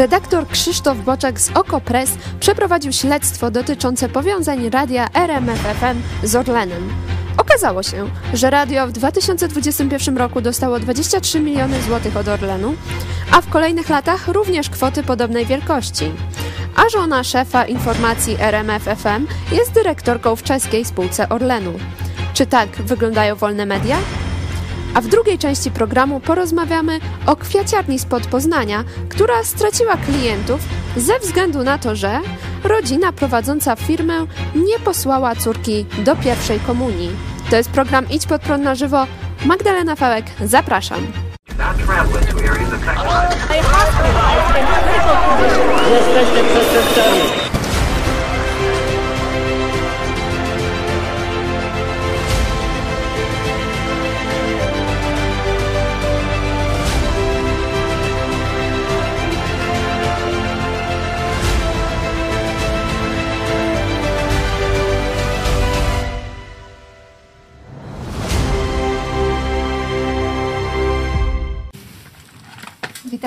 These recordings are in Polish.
redaktor Krzysztof Boczek z OKO.press przeprowadził śledztwo dotyczące powiązań radia RMFFM z Orlenem. Okazało się, że radio w 2021 roku dostało 23 miliony złotych od Orlenu, a w kolejnych latach również kwoty podobnej wielkości. A żona szefa informacji RMFFM jest dyrektorką w czeskiej spółce Orlenu. Czy tak wyglądają wolne media? A w drugiej części programu porozmawiamy o kwiaciarni spod Poznania, która straciła klientów ze względu na to, że rodzina prowadząca firmę nie posłała córki do pierwszej komunii. To jest program Idź pod prąd na żywo. Magdalena Fałek, zapraszam. Jesteście przestępcami.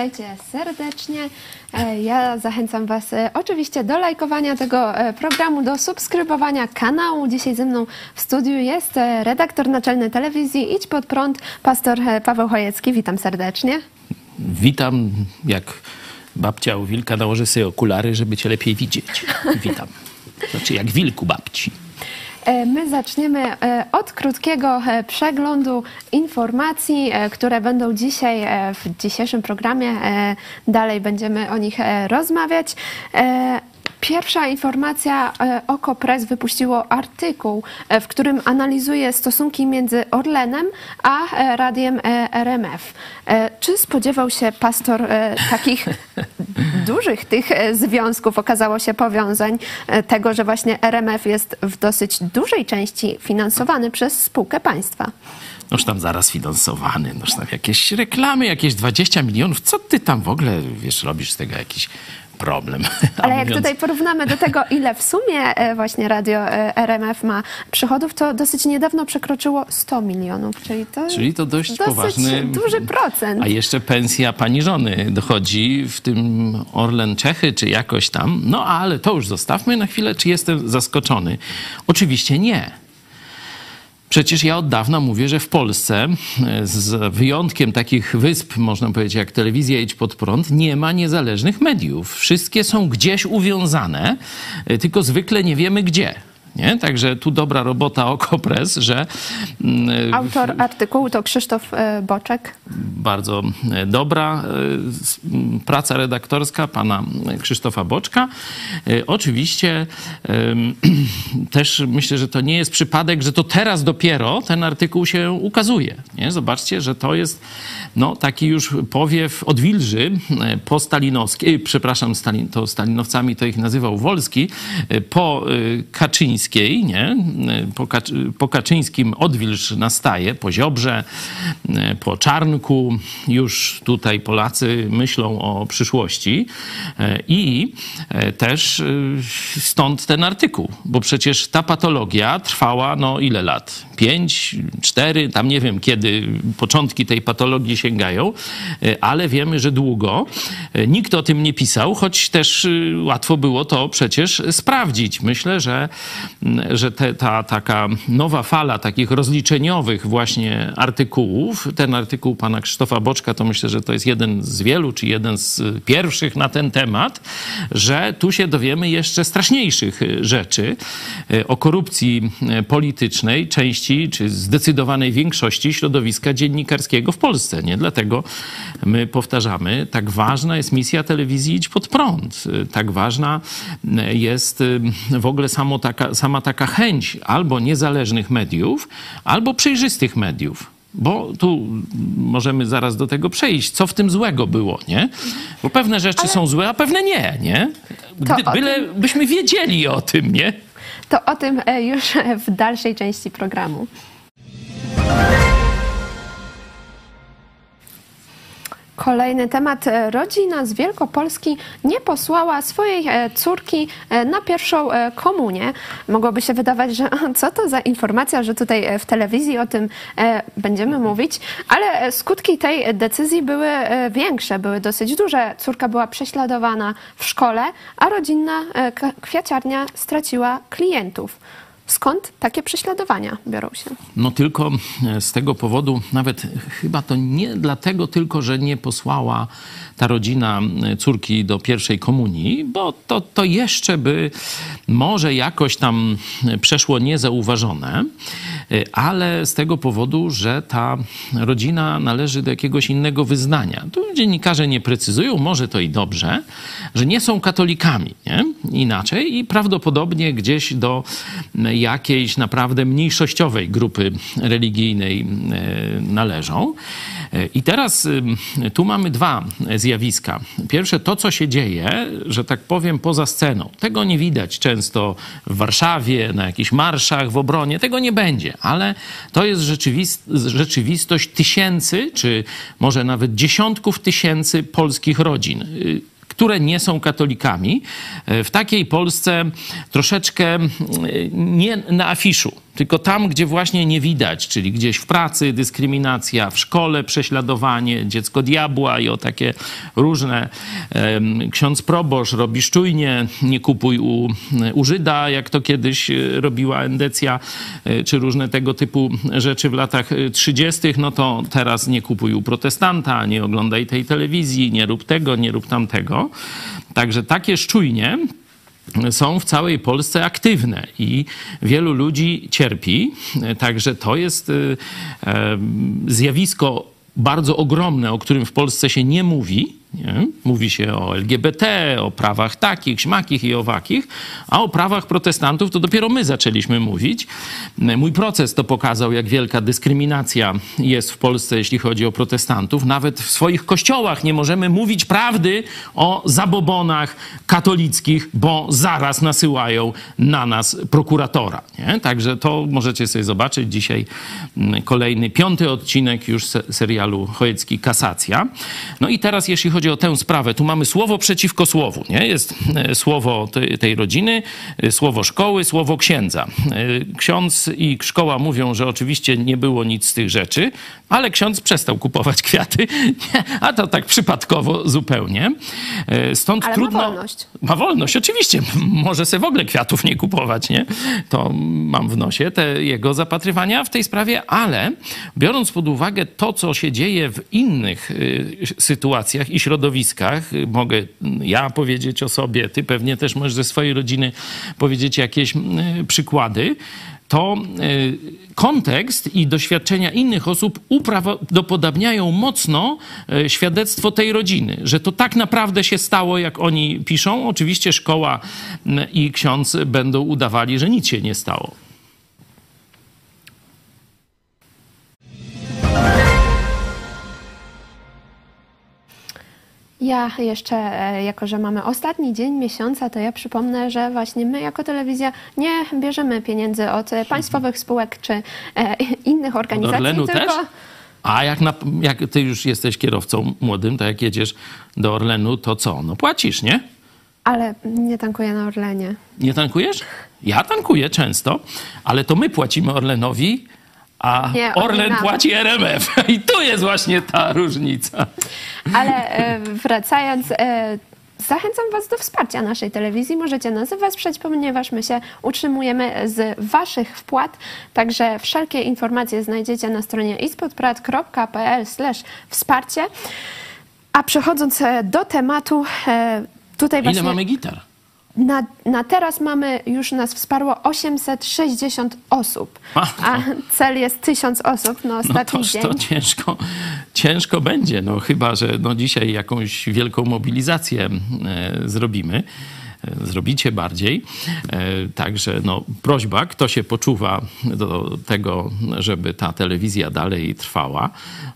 Witajcie serdecznie. E, Ja zachęcam Was e, oczywiście do lajkowania tego e, programu, do subskrybowania kanału. Dzisiaj ze mną w studiu jest redaktor naczelny telewizji Idź Pod Prąd, pastor Paweł Chojecki. Witam serdecznie. Witam, jak babcia u wilka nałoży sobie okulary, żeby cię lepiej widzieć. Witam. Znaczy jak wilku babci. E, My zaczniemy e, od krótkiego e, przeglądu informacji, które będą dzisiaj w dzisiejszym programie. Dalej będziemy o nich rozmawiać. Pierwsza informacja, e, Oko Press wypuściło artykuł, e, w którym analizuje stosunki między Orlenem a e, radiem RMF. Czy spodziewał się pastor takich dużych tych związków, okazało się powiązań, tego, że właśnie RMF jest w dosyć dużej części finansowany przez spółkę państwa? Noż tam zaraz finansowany, noż tam jakieś reklamy, jakieś 20 milionów. Co ty tam w ogóle, wiesz, robisz z tego jakiś problem? Ale jak tutaj porównamy do tego, ile w sumie e, właśnie radio e, RMF ma przychodów, to dosyć niedawno przekroczyło 100 milionów, czyli to, Czyli to dość poważny- duży procent. A jeszcze pensja pani żony dochodzi, w tym Orlen Czechy, czy jakoś tam. No ale to już zostawmy na chwilę. Czy jestem zaskoczony? Oczywiście nie. Przecież ja od dawna mówię, że w Polsce, e, z wyjątkiem takich wysp, można powiedzieć, jak telewizja Idź Pod Prąd, nie ma niezależnych mediów. Wszystkie są gdzieś uwiązane, e, tylko zwykle nie wiemy gdzie. Nie? Także tu dobra robota Okopres, że mm, Autor artykułu to Krzysztof e, Boczek. bardzo e, dobra e, praca redaktorska pana Krzysztofa Boczka. Oczywiście też myślę, że to nie jest przypadek, że to teraz dopiero ten artykuł się ukazuje. Nie? Zobaczcie, że to jest no, taki już powiew odwilży po stalinowskiej, przepraszam, Stalin, to stalinowcami to ich nazywał Wolski, po e, Kaczyńskiej, nie? Po, po Kaczyńskim odwilż nastaje, po Ziobrze, po Czarnku. Już tutaj Polacy myślą o przyszłości i e, też e, stąd ten artykuł, bo przecież ta patologia trwała no ile lat? Pięć, cztery, tam nie wiem kiedy początki tej patologii sięgają, e, ale wiemy, że długo. Nikt o tym nie pisał, choć też łatwo było to przecież sprawdzić. Myślę, że, że te, ta taka nowa fala takich rozliczeniowych właśnie artykułów, ten artykuł pana Krzysztofa Boczka, to myślę, że to jest jeden z wielu, czy jeden z pierwszych na ten temat, że tu się dowiemy jeszcze straszniejszych rzeczy e, o korupcji e, politycznej części, czy zdecydowanej większości środowiska dziennikarskiego w Polsce. Nie dlatego my powtarzamy, tak ważna jest misja telewizji Idź Pod Prąd. E, Tak ważna jest w ogóle samo taka, sama taka chęć albo niezależnych mediów, albo przejrzystych mediów. Bo tu możemy zaraz do tego przejść. Co w tym złego było, nie? Bo pewne rzeczy są złe, a pewne nie, nie? Gdy, byle byśmy wiedzieli o tym, nie? To o tym e, już w dalszej części programu. Kolejny temat. Rodzina z Wielkopolski nie posłała swojej e, córki e, na pierwszą e, komunię. Mogłoby się wydawać, że co to za informacja, że tutaj w telewizji o tym będziemy mówić, ale skutki tej decyzji były większe, były dosyć duże. Córka była prześladowana w szkole, a rodzinna kwiaciarnia straciła klientów. Skąd takie prześladowania biorą się? No tylko e, z tego powodu, nawet chyba to nie dlatego tylko, że nie posłała ta rodzina e, córki do pierwszej komunii, bo to, to jeszcze by może jakoś tam przeszło niezauważone, e, ale z tego powodu, że ta rodzina należy do jakiegoś innego wyznania. Tu dziennikarze nie precyzują, może to i dobrze, że nie są katolikami, nie? Inaczej i prawdopodobnie gdzieś do jakiejś naprawdę mniejszościowej grupy religijnej należą. E, I teraz tu mamy dwa zjawiska. Pierwsze to, co się dzieje, że tak powiem, poza sceną. Tego nie widać często w Warszawie, na jakichś marszach, w obronie. Tego nie będzie, ale to jest rzeczywistość tysięcy, czy może nawet dziesiątków tysięcy polskich rodzin y, które nie są katolikami. E, w takiej Polsce troszeczkę mm, nie na afiszu, tylko tam, gdzie właśnie nie widać, czyli gdzieś w pracy dyskryminacja, w szkole prześladowanie, dziecko diabła i o takie różne. Ksiądz proboszcz robi czujnie, nie kupuj u, u Żyda, jak to kiedyś e, robiła Endecja, e, czy różne tego typu rzeczy w latach 30., no to teraz nie kupuj u protestanta, nie oglądaj tej telewizji, nie rób tego, nie rób tamtego. Także takie szczujnie są w całej Polsce aktywne i wielu ludzi cierpi. Także to jest y, zjawisko bardzo ogromne, o którym w Polsce się nie mówi nie? Mówi się o LGBT, o prawach takich, śmakich i owakich, a o prawach protestantów to dopiero my zaczęliśmy mówić. Mój proces to pokazał, jak wielka dyskryminacja jest w Polsce, jeśli chodzi o protestantów. Nawet w swoich kościołach nie możemy mówić prawdy o zabobonach katolickich, bo zaraz nasyłają na nas prokuratora. Nie? Także to możecie sobie zobaczyć dzisiaj mm, kolejny, piąty odcinek już serialu Chojecki Kasacja. No i teraz, jeśli chodzi chodzi o tę sprawę, tu mamy słowo przeciwko słowu. Nie? Jest e, słowo tej rodziny, e, słowo szkoły, słowo księdza. E, ksiądz i szkoła mówią, że oczywiście nie było nic z tych rzeczy, ale ksiądz przestał kupować kwiaty, a to tak przypadkowo zupełnie. Stąd ale trudno. Ma wolność. Ma wolność, oczywiście. Może sobie w ogóle kwiatów nie kupować, nie? To mam w nosie te jego zapatrywania w tej sprawie, ale biorąc pod uwagę to, co się dzieje w innych sytuacjach i środowiskach, środowiskach. Mogę ja powiedzieć o sobie, ty pewnie też możesz ze swojej rodziny powiedzieć jakieś przykłady to kontekst i doświadczenia innych osób uprawdopodobniają mocno e, świadectwo tej rodziny, że to tak naprawdę się stało, jak oni piszą. Oczywiście szkoła i ksiądz będą udawali, że nic się nie stało. Ja jeszcze, e, jako że mamy ostatni dzień miesiąca, to ja przypomnę, że właśnie my jako telewizja nie bierzemy pieniędzy od państwowych spółek czy e, innych organizacji. Od Orlenu tylko... też? A jak, na, jak ty już jesteś kierowcą młodym, to jak jedziesz do Orlenu, to co? No płacisz, nie? Ale nie tankuję na Orlenie. Nie tankujesz? Ja tankuję często, ale to my płacimy Orlenowi a nie, Orlen płaci RMF. I tu jest właśnie ta różnica. Ale e, wracając, e, zachęcam Was do wsparcia naszej telewizji. Możecie nas wesprzeć, ponieważ my się utrzymujemy z Waszych wpłat. Także wszelkie informacje znajdziecie na stronie ispodprat.pl wsparcie. A przechodząc e, do tematu, tutaj Ile właśnie... mamy gitar? Na, na teraz mamy, już nas wsparło 860 osób, a, a cel jest 1000 osób na ostatni no dzień. To ciężko, ciężko będzie, no chyba, że no dzisiaj jakąś wielką mobilizację e, zrobimy. Zrobicie bardziej. E, także no, prośba, kto się poczuwa do tego, żeby ta telewizja dalej trwała,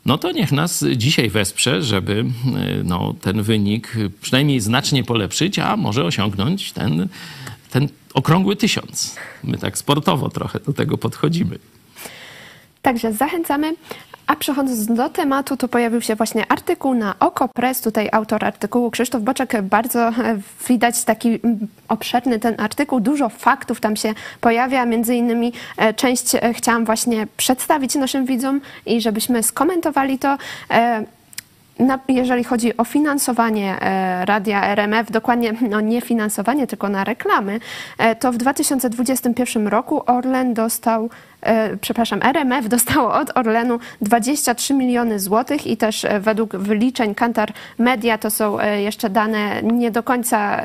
no to niech nas dzisiaj wesprze, żeby e, no, ten wynik przynajmniej znacznie polepszyć, a może osiągnąć ten, ten okrągły tysiąc. My tak sportowo trochę do tego podchodzimy. Także zachęcamy. A przechodząc do tematu, to pojawił się właśnie artykuł na OkoPress. Tutaj autor artykułu Krzysztof Boczek. Bardzo e, widać taki obszerny ten artykuł. Dużo faktów tam się pojawia. Między innymi e, część e, chciałam właśnie przedstawić naszym widzom i żebyśmy skomentowali to. Jeżeli chodzi o finansowanie e, radia RMF, dokładnie no nie finansowanie, tylko na reklamy, e, to w 2021 roku Orlen dostał, e, przepraszam, RMF dostało od Orlenu 23 miliony złotych i też według wyliczeń Kantar Media to są jeszcze dane nie do końca,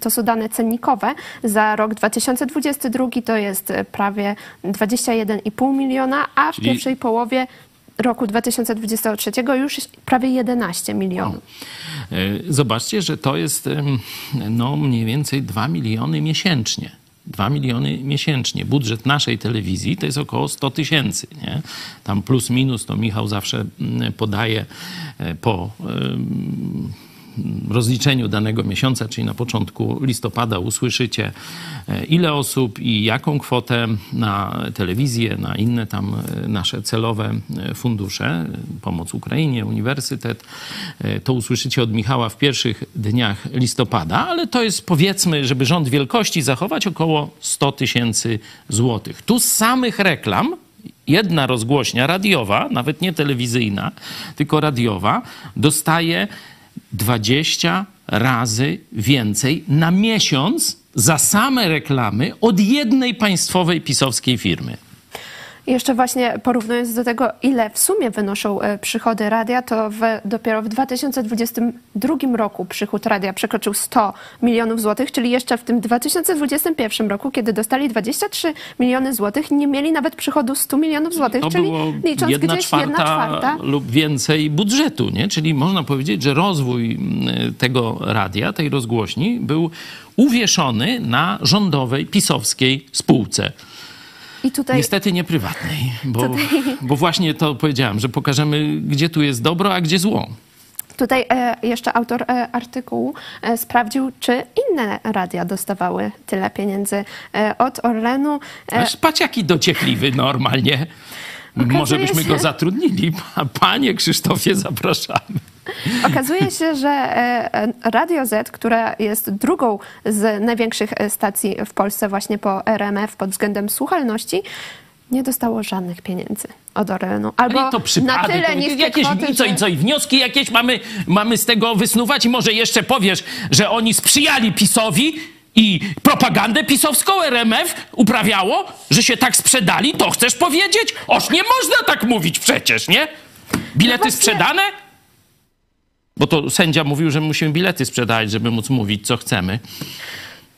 to są dane cennikowe. Za rok 2022 to jest prawie 21,5 miliona, a w Czyli- pierwszej połowie roku 2023 już prawie 11 milionów. E, Zobaczcie, że to jest no, mniej więcej 2 miliony miesięcznie. 2 miliony miesięcznie. Budżet naszej telewizji to jest około 100 tysięcy. nie? Tam plus minus to Michał zawsze mm, podaje e, po rozliczeniu danego miesiąca, czyli na początku listopada, usłyszycie e, ile osób i jaką kwotę na telewizję, na inne tam e, nasze celowe e, fundusze, pomoc Ukrainie, uniwersytet. To usłyszycie od Michała w pierwszych dniach listopada, ale to jest powiedzmy, żeby rząd wielkości zachować około 100 tysięcy złotych. Tu z samych reklam jedna rozgłośnia radiowa, nawet nie telewizyjna, tylko radiowa, dostaje 20 razy więcej na miesiąc za same reklamy od jednej państwowej pisowskiej firmy. Jeszcze właśnie porównując do tego, ile w sumie wynoszą e, przychody radia, to w, dopiero w 2022 roku przychód radia przekroczył 100 milionów złotych, czyli jeszcze w tym 2021 roku, kiedy dostali 23 miliony złotych, nie mieli nawet przychodu 100 milionów złotych, To czyli licząc jedna gdzieś czwarta, jedna czwarta. lub więcej budżetu, nie? Czyli można powiedzieć, że rozwój tego radia, tej rozgłośni był uwieszony na rządowej, pisowskiej spółce. Tutaj Niestety nie prywatnej, bo, bo właśnie to powiedziałem, że pokażemy, gdzie tu jest dobro, a gdzie zło. Tutaj e, jeszcze autor e, artykułu e, sprawdził, czy inne radia dostawały tyle pieniędzy od Orlenu. Aż patrz jaki dociekliwy normalnie. Może byśmy się- go zatrudnili. Pa- Panie Krzysztofie, zapraszamy. Okazuje się, że e, e, Radio Z, która jest drugą z największych e, stacji w Polsce właśnie po RMF pod względem słuchalności, nie dostało żadnych pieniędzy od Orlenu. Albo Ale to na przypadek. tyle to jakieś, kwoty, i co, i co, i wnioski jakieś mamy, mamy z tego wysnuwać i może jeszcze powiesz, że oni sprzyjali PiSowi i propagandę pisowską RMF uprawiało, że się tak sprzedali, to chcesz powiedzieć? Oż nie można tak mówić przecież, nie? Bilety właśnie- sprzedane? Bo to sędzia mówił, że musimy bilety sprzedać, żeby móc mówić, co chcemy.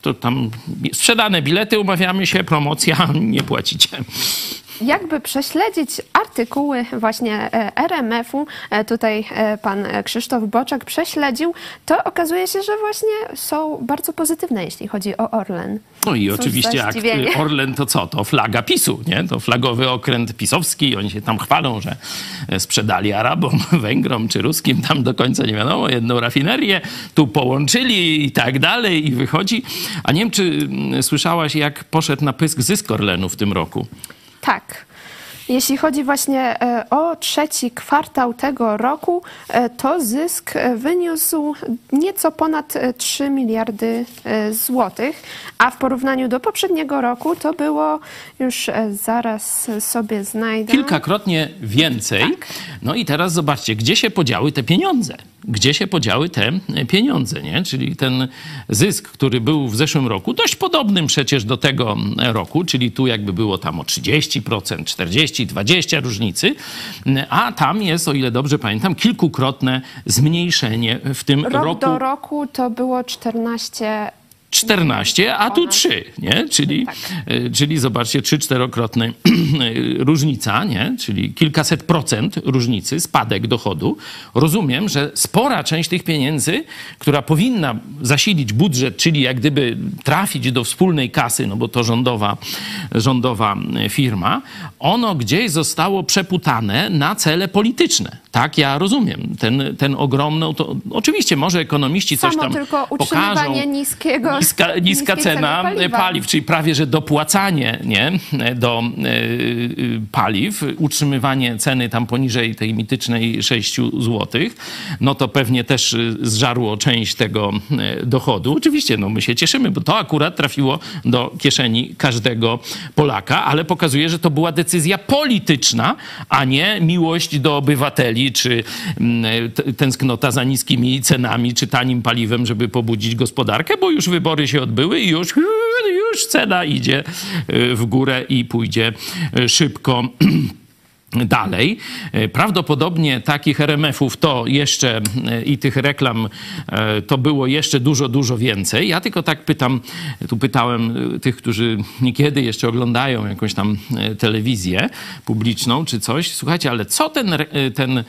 To tam sprzedane bilety, umawiamy się, promocja, nie płacicie. Jakby prześledzić artykuły właśnie e, RMF-u, e, tutaj e, pan Krzysztof Boczek prześledził, to okazuje się, że właśnie są bardzo pozytywne, jeśli chodzi o Orlen. No i Cóż oczywiście jak zdziwienie. Orlen to co? To flaga PiSu, nie? To flagowy okręt pisowski. Oni się tam chwalą, że sprzedali Arabom, Węgrom czy Ruskim, tam do końca nie wiadomo, jedną rafinerię, tu połączyli i tak dalej i wychodzi. A nie wiem, czy mm, słyszałaś, jak poszedł na pysk zysk Orlenu w tym roku? Tak. Jeśli chodzi właśnie e, o trzeci kwartał tego roku, e, to zysk e, wyniósł nieco ponad e, 3 miliardy złotych, a w porównaniu do poprzedniego roku to było już zaraz sobie znajdę. Kilkakrotnie więcej. Tak. No i teraz zobaczcie, gdzie się podziały te pieniądze. Gdzie się podziały te pieniądze, nie? Czyli ten zysk, który był w zeszłym roku, dość podobnym przecież do tego mm, roku, czyli tu jakby było tam o 30%, 40, 20 różnicy, a tam jest, o ile dobrze pamiętam, kilkukrotne zmniejszenie w tym Rok roku. do roku to było 14 14, a tu 3, nie? Czyli, Tak. y, czyli zobaczcie, 3-4-krotna różnica, nie? Czyli kilkaset procent różnicy, spadek dochodu. Rozumiem, że spora część tych pieniędzy, która powinna zasilić budżet, czyli jak gdyby trafić do wspólnej kasy, no bo to rządowa, rządowa firma, ono gdzieś zostało przeputane na cele polityczne. Tak, ja rozumiem. Ten, ten ogromną, to oczywiście może ekonomiści coś Samo tam tylko pokażą. utrzymywanie niskiego, Niska, niska cena ceny paliwa. paliw, czyli prawie, że dopłacanie nie, do e, y, paliw, utrzymywanie ceny tam poniżej tej mitycznej 6 zł, no to pewnie też zżarło część tego e, dochodu. Oczywiście, no my się cieszymy, bo to akurat trafiło do kieszeni każdego Polaka, ale pokazuje, że to była decyzja polityczna, a nie miłość do obywateli, czy mm, tęsknota za niskimi cenami, czy tanim paliwem, żeby pobudzić gospodarkę, bo już wybory się odbyły i już, już cena idzie y, w górę i pójdzie y, szybko. Dalej, E, prawdopodobnie takich RMF-ów to jeszcze e, i tych reklam e, to było jeszcze dużo, dużo więcej. Ja tylko tak pytam, tu pytałem tych, którzy niekiedy jeszcze oglądają jakąś tam telewizję publiczną czy coś. Słuchajcie, ale co ten, ten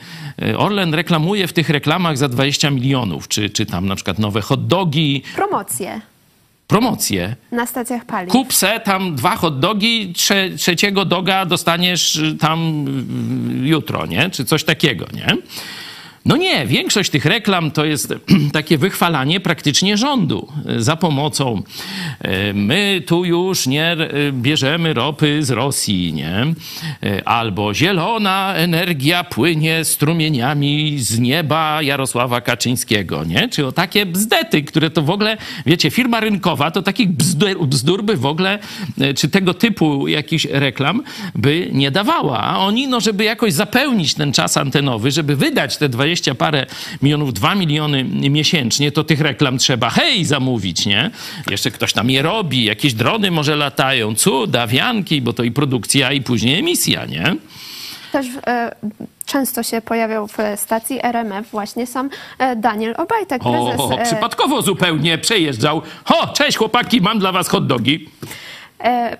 Orlen reklamuje w tych reklamach za 20 milionów? Czy, czy tam na przykład nowe hot dogi, Promocje promocje? na stacjach paliw. Kup se tam dwa hot dogi, trze, trzeciego doga dostaniesz y, tam y, jutro, nie? Czy coś takiego, nie? No nie, większość tych reklam to jest takie wychwalanie praktycznie rządu za pomocą y, my tu już nie y, bierzemy ropy z Rosji, nie? Y, Albo zielona energia płynie strumieniami z nieba Jarosława Kaczyńskiego, nie? Czy o takie bzdety, które to w ogóle, wiecie, firma rynkowa to takich bzdur, by w ogóle, czy tego typu jakichś reklam by nie dawała. A oni, no żeby jakoś zapełnić ten czas antenowy, żeby wydać te 20 parę milionów, 2 miliony miesięcznie, to tych reklam trzeba hej zamówić, nie? Jeszcze ktoś tam je robi, jakieś drony może latają, cuda, wianki, bo to i produkcja, i później emisja, nie? Też e, często się pojawiał w stacji RMF właśnie sam e, Daniel Obajtek, prezes O, e, przypadkowo zupełnie przejeżdżał. Ho, cześć chłopaki, mam dla was hot dogi. E,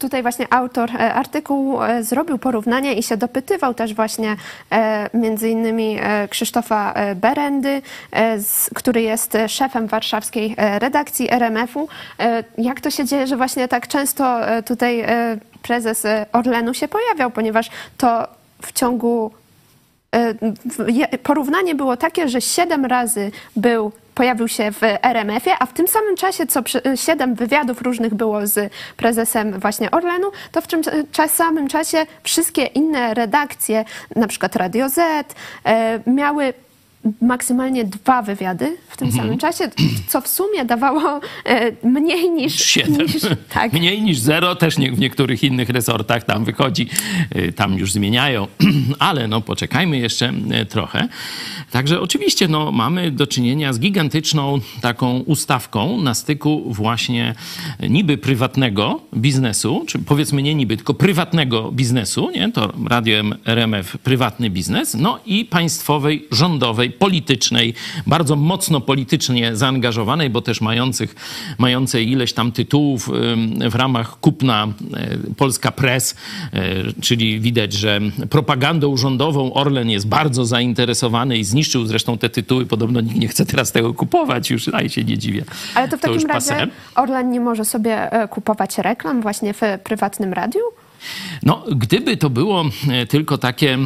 Tutaj właśnie autor e, artykułu e, zrobił porównanie i się dopytywał też właśnie e, między innymi Krzysztofa Berendy, który jest szefem warszawskiej redakcji RMF-u. Jak to się dzieje, że właśnie tak często tutaj prezes Orlenu się pojawiał, ponieważ to w ciągu porównanie było takie, że siedem razy był, pojawił się w RMF-ie, a w tym samym czasie, co przy- siedem wywiadów różnych było z prezesem właśnie Orlenu, to w tym cza- samym czasie wszystkie inne redakcje, na przykład Radio Z, e, miały maksymalnie dwa wywiady w tym Mhm. samym czasie, co w sumie dawało e, mniej niż... Siedem. niż tak. Mniej niż zero, też nie, w niektórych innych resortach tam wychodzi, y, tam już zmieniają, ale no poczekajmy jeszcze y, trochę. Także oczywiście no, mamy do czynienia z gigantyczną taką ustawką na styku właśnie niby prywatnego biznesu, czy powiedzmy nie niby, tylko prywatnego biznesu, nie? to Radio RMF prywatny biznes, no i państwowej, rządowej, politycznej, bardzo mocno politycznie zaangażowanej, bo też mających, mającej ileś tam tytułów w ramach kupna e, Polska Press, e, czyli widać, że propagandą rządową Orlen jest bardzo zainteresowany i zniszczył zresztą te tytuły. Podobno nikt nie chce teraz tego kupować, już a się nie dziwię. Ale to w takim razie. Orlen nie może sobie e, kupować reklam właśnie w prywatnym radiu? No, gdyby to było e, tylko takie e,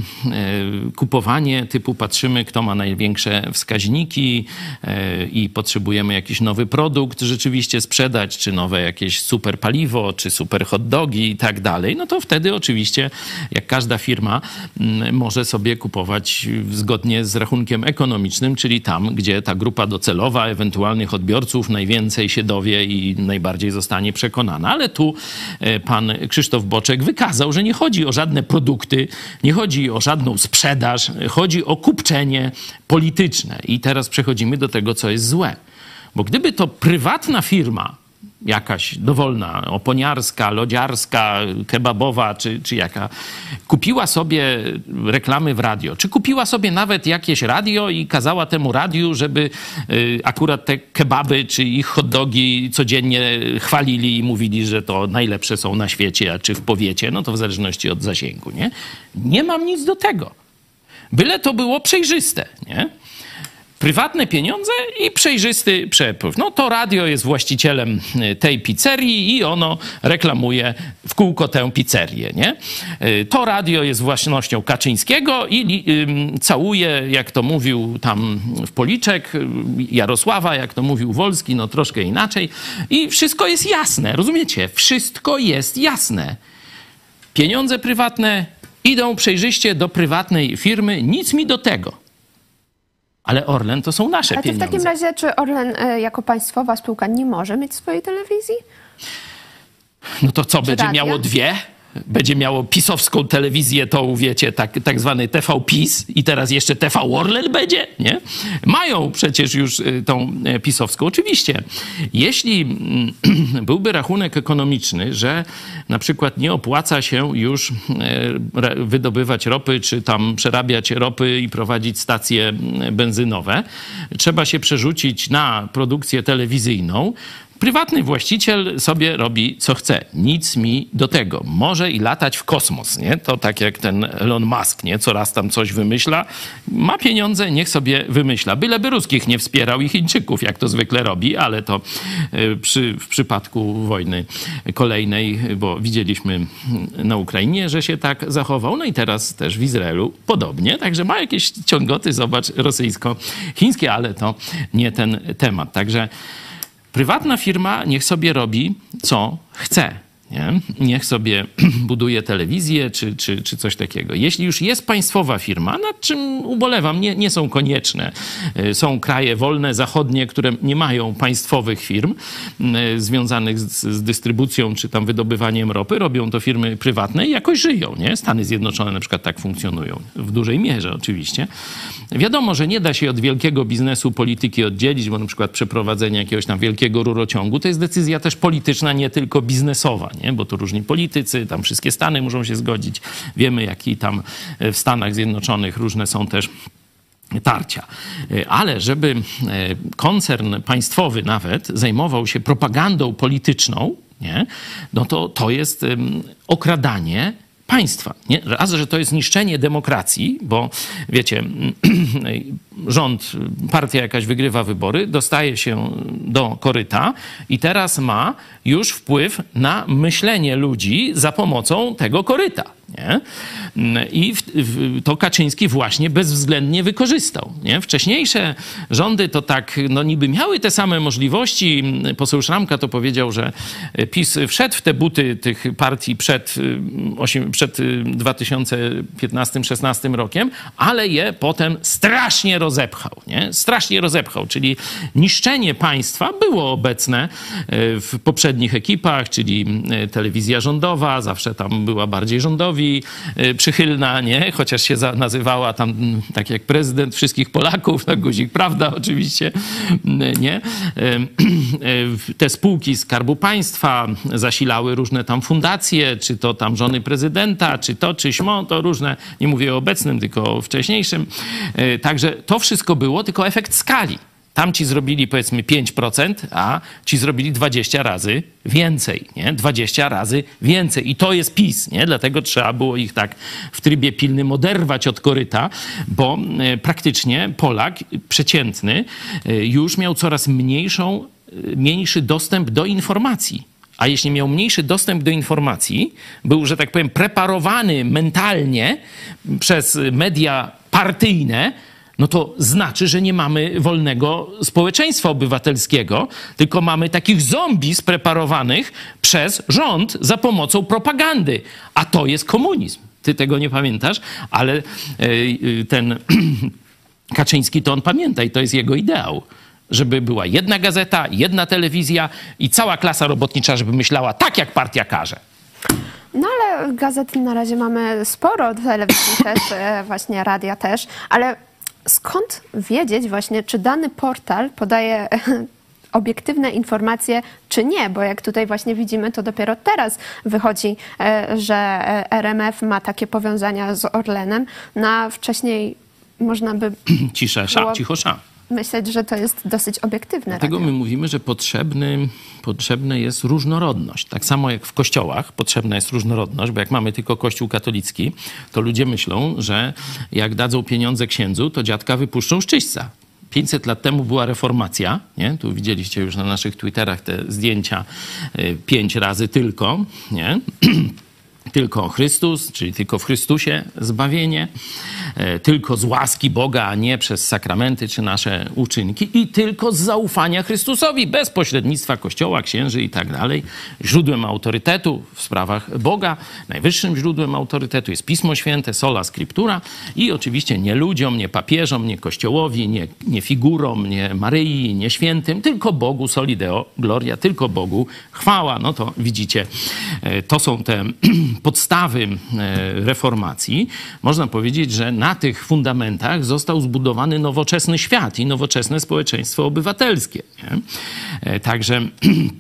kupowanie typu patrzymy, kto ma największe wskaźniki e, i potrzebujemy jakiś nowy produkt rzeczywiście sprzedać, czy nowe jakieś super paliwo, czy super hot dogi i tak dalej, no to wtedy oczywiście, jak każda firma, m, może sobie kupować zgodnie z rachunkiem ekonomicznym, czyli tam, gdzie ta grupa docelowa ewentualnych odbiorców najwięcej się dowie i najbardziej zostanie przekonana. Ale tu pan Krzysztof Boczek wykazał, że nie chodzi o żadne produkty, nie chodzi o żadną sprzedaż, chodzi o kupczenie polityczne. I teraz przechodzimy do tego, co jest złe. Bo gdyby to prywatna firma, jakaś dowolna, oponiarska, lodziarska, kebabowa, czy, czy jaka, kupiła sobie reklamy w radio, czy kupiła sobie nawet jakieś radio i kazała temu radiu, żeby y, akurat te kebaby, czy ich hot dogi codziennie chwalili i mówili, że to najlepsze są na świecie, a czy w powiecie, no to w zależności od zasięgu, nie? Nie mam nic do tego. Byle to było przejrzyste, nie? Prywatne pieniądze i przejrzysty przepływ. No to radio jest właścicielem y, tej pizzerii i ono reklamuje w kółko tę pizzerię, nie? Y, to radio jest własnością Kaczyńskiego i całuje, jak to mówił tam w policzek, y, Jarosława, jak to mówił Wolski, no troszkę inaczej. I wszystko jest jasne, rozumiecie? Wszystko jest jasne. Pieniądze prywatne idą przejrzyście do prywatnej firmy, nic mi do tego. Ale Orlen to są nasze Ale to w pieniądze. takim razie, czy Orlen e, jako państwowa spółka nie może mieć swojej telewizji? No to co, będzie radia? miało dwie? Będzie miało pisowską telewizję, tą wiecie, tak, tak zwany TV PiS i teraz jeszcze TV Orlen będzie, nie? Mają przecież już y, tą e, pisowską. Oczywiście, jeśli mm, byłby rachunek ekonomiczny, że na przykład nie opłaca się już re- wydobywać ropy, czy tam przerabiać ropy i prowadzić stacje benzynowe, trzeba się przerzucić na produkcję telewizyjną, Prywatny właściciel sobie robi co chce. Nic mi do tego. Może i latać w kosmos, nie? To tak jak ten Elon Musk, nie? Coraz tam coś wymyśla. Ma pieniądze, niech sobie wymyśla. Byleby ruskich nie wspierał i Chińczyków, jak to zwykle robi, ale to e, przy, w przypadku wojny kolejnej, bo widzieliśmy na Ukrainie, że się tak zachował. No i teraz też w Izraelu podobnie. Także ma jakieś ciągoty, zobacz, rosyjsko-chińskie, ale to nie ten temat. Także Prywatna firma niech sobie robi, co chce. Nie? Niech sobie buduje telewizję czy, czy, czy coś takiego. Jeśli już jest państwowa firma, nad czym ubolewam, nie, nie są konieczne. Y, Są kraje wolne, zachodnie, które nie mają państwowych firm y, związanych z, z dystrybucją czy tam wydobywaniem ropy. Robią to firmy prywatne i jakoś żyją. Nie? Stany Zjednoczone na przykład tak funkcjonują. W dużej mierze oczywiście. Wiadomo, że nie da się od wielkiego biznesu polityki oddzielić, bo na przykład przeprowadzenie jakiegoś tam wielkiego rurociągu to jest decyzja też polityczna, nie tylko biznesowa, nie? bo tu różni politycy, tam wszystkie Stany muszą się zgodzić. Wiemy, jaki tam e, w Stanach Zjednoczonych różne są też tarcia. E, Ale żeby e, koncern państwowy nawet zajmował się propagandą polityczną, nie? no to to jest okradanie państwa. Nie? Raz, że to jest niszczenie demokracji, bo wiecie, rząd, partia jakaś wygrywa wybory, dostaje się do koryta i teraz ma już wpływ na myślenie ludzi za pomocą tego koryta. Nie? I w, w, to Kaczyński właśnie bezwzględnie wykorzystał. Nie? Wcześniejsze rządy to tak, no niby miały te same możliwości. Poseł Szramka to powiedział, że PiS wszedł w te buty tych partii przed, y, osiem- przed y, 2015-16 rokiem, ale je potem strasznie rozepchał. Nie? Strasznie rozepchał, czyli niszczenie państwa było obecne y, w poprzednich ekipach, czyli y, telewizja rządowa, zawsze tam była bardziej rządowi y, przychylna, nie? chociaż się nazywała tam mm, tak jak prezydent wszystkich Polaków, no guzik prawda oczywiście, y, nie? Y, y, Te spółki Skarbu Państwa zasilały różne tam fundacje, czy to tam żony prezydenta, czy to, czy śmo, to różne, nie mówię o obecnym, tylko o wcześniejszym. Także to wszystko było, tylko efekt skali. Tam ci zrobili powiedzmy 5%, a ci zrobili 20 razy więcej, nie? 20 razy więcej. I to jest PiS, nie? Dlatego trzeba było ich tak w trybie pilnym oderwać od koryta, bo e, praktycznie Polak przeciętny e, już miał coraz mniejszą, e, mniejszy dostęp do informacji. A jeśli miał mniejszy dostęp do informacji, był, że tak powiem, preparowany mentalnie przez media partyjne, no to znaczy, że nie mamy wolnego społeczeństwa obywatelskiego, tylko mamy takich zombie spreparowanych przez rząd za pomocą propagandy. A to jest komunizm. Ty tego nie pamiętasz, ale e, e, ten Kaczyński to on pamięta i to jest jego ideał. Żeby była jedna gazeta, jedna telewizja i cała klasa robotnicza, żeby myślała tak, jak partia każe. No ale gazet na razie mamy sporo, telewizji też, e, właśnie radia też, ale skąd wiedzieć właśnie, czy dany portal podaje obiektywne informacje, czy nie, bo jak tutaj właśnie widzimy, to dopiero teraz wychodzi, e, że e, RMF ma takie powiązania z Orlenem, na wcześniej można by Cisza, sza, Było- cicho, sza. Myśleć, że to jest dosyć obiektywne. Dlatego radio. my mówimy, że potrzebny, potrzebna jest różnorodność. Tak samo jak w kościołach potrzebna jest różnorodność, bo jak mamy tylko kościół katolicki, to ludzie myślą, że jak dadzą pieniądze księdzu, to dziadka wypuszczą z czyśćca. 500 lat temu była reformacja, nie? Tu widzieliście już na naszych Twitterach te zdjęcia y, pięć razy tylko, nie? tylko Chrystus, czyli tylko w Chrystusie zbawienie, e, tylko z łaski Boga, a nie przez sakramenty czy nasze uczynki i tylko z zaufania Chrystusowi, bez pośrednictwa Kościoła, księży i tak dalej. Źródłem autorytetu w sprawach Boga, najwyższym źródłem autorytetu jest Pismo Święte, sola scriptura i oczywiście nie ludziom, nie papieżom, nie Kościołowi, nie, nie figurom, nie Maryi, nie świętym, tylko Bogu solideo gloria, tylko Bogu chwała. No to widzicie, e, to są te podstawy e, reformacji, można powiedzieć, że na tych fundamentach został zbudowany nowoczesny świat i nowoczesne społeczeństwo obywatelskie. Nie? E, także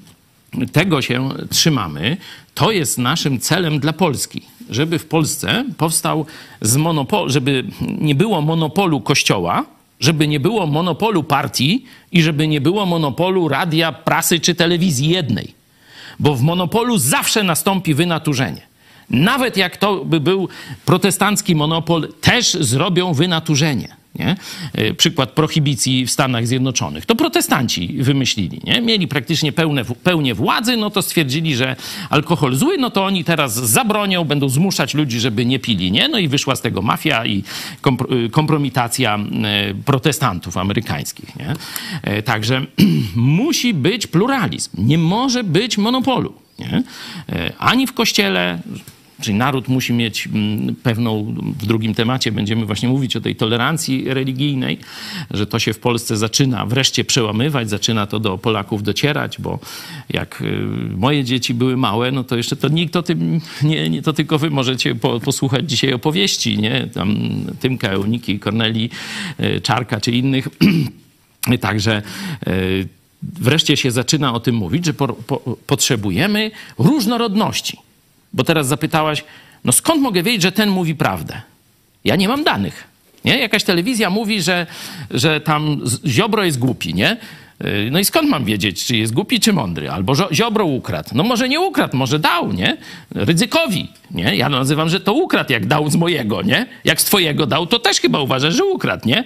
tego się trzymamy. To jest naszym celem dla Polski, żeby w Polsce powstał z monopolu, żeby nie było monopolu kościoła, żeby nie było monopolu partii i żeby nie było monopolu radia, prasy czy telewizji jednej. Bo w monopolu zawsze nastąpi wynaturzenie. Nawet jak to by był protestancki monopol, też zrobią wynaturzenie. Nie? E, przykład prohibicji w Stanach Zjednoczonych. To protestanci wymyślili. Nie? Mieli praktycznie pełne, pełnię władzy, no to stwierdzili, że alkohol zły, no to oni teraz zabronią, będą zmuszać ludzi, żeby nie pili. Nie? No i wyszła z tego mafia i y, kompromitacja e, protestantów amerykańskich. Nie? E, także musi być pluralizm. Nie może być monopolu. Nie? Ani w kościele, Czyli naród musi mieć mm, pewną, w drugim temacie będziemy właśnie mówić o tej tolerancji religijnej, że to się w Polsce zaczyna wreszcie przełamywać, zaczyna to do Polaków docierać, bo jak y, moje dzieci były małe, no to jeszcze to nikt o tym, nie, nie to tylko wy możecie po, posłuchać dzisiaj opowieści, nie? Tam Tymka, Euniki, Korneli, y, Czarka czy innych. Także y, wreszcie się zaczyna o tym mówić, że po, po, potrzebujemy różnorodności. Bo teraz zapytałaś, no skąd mogę wiedzieć, że ten mówi prawdę? Ja nie mam danych. Nie? Jakaś telewizja mówi, że, że tam Ziobro jest głupi, nie? Y, no i skąd mam wiedzieć, czy jest głupi, czy mądry? Albo Ziobro ukradł. No może nie ukradł, może dał, nie? Ryzykowi, nie? Ja nazywam, że to ukradł, jak dał z mojego, nie? Jak z twojego dał, to też chyba uważasz, że ukradł, nie?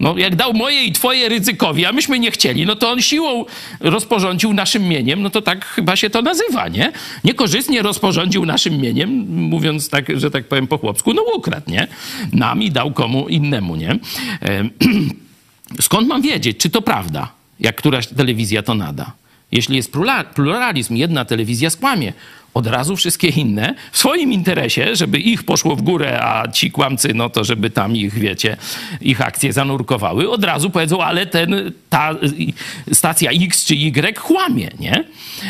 No, jak dał moje i twoje ryzykowi, a myśmy nie chcieli, no to on siłą rozporządził naszym mieniem, no to tak chyba się to nazywa, nie? Niekorzystnie rozporządził naszym mieniem, mówiąc tak, że tak powiem po chłopsku, no ukradł, nie? Nam i dał komu innemu, nie? Skąd mam wiedzieć, czy to prawda, jak któraś telewizja to nada? Jeśli jest pluralizm, jedna telewizja skłamie, od razu wszystkie inne w swoim interesie, żeby ich poszło w górę, a ci kłamcy, no to żeby tam ich, wiecie, ich akcje zanurkowały, od razu powiedzą, ale ten, ta stacja X czy Y kłamie, nie?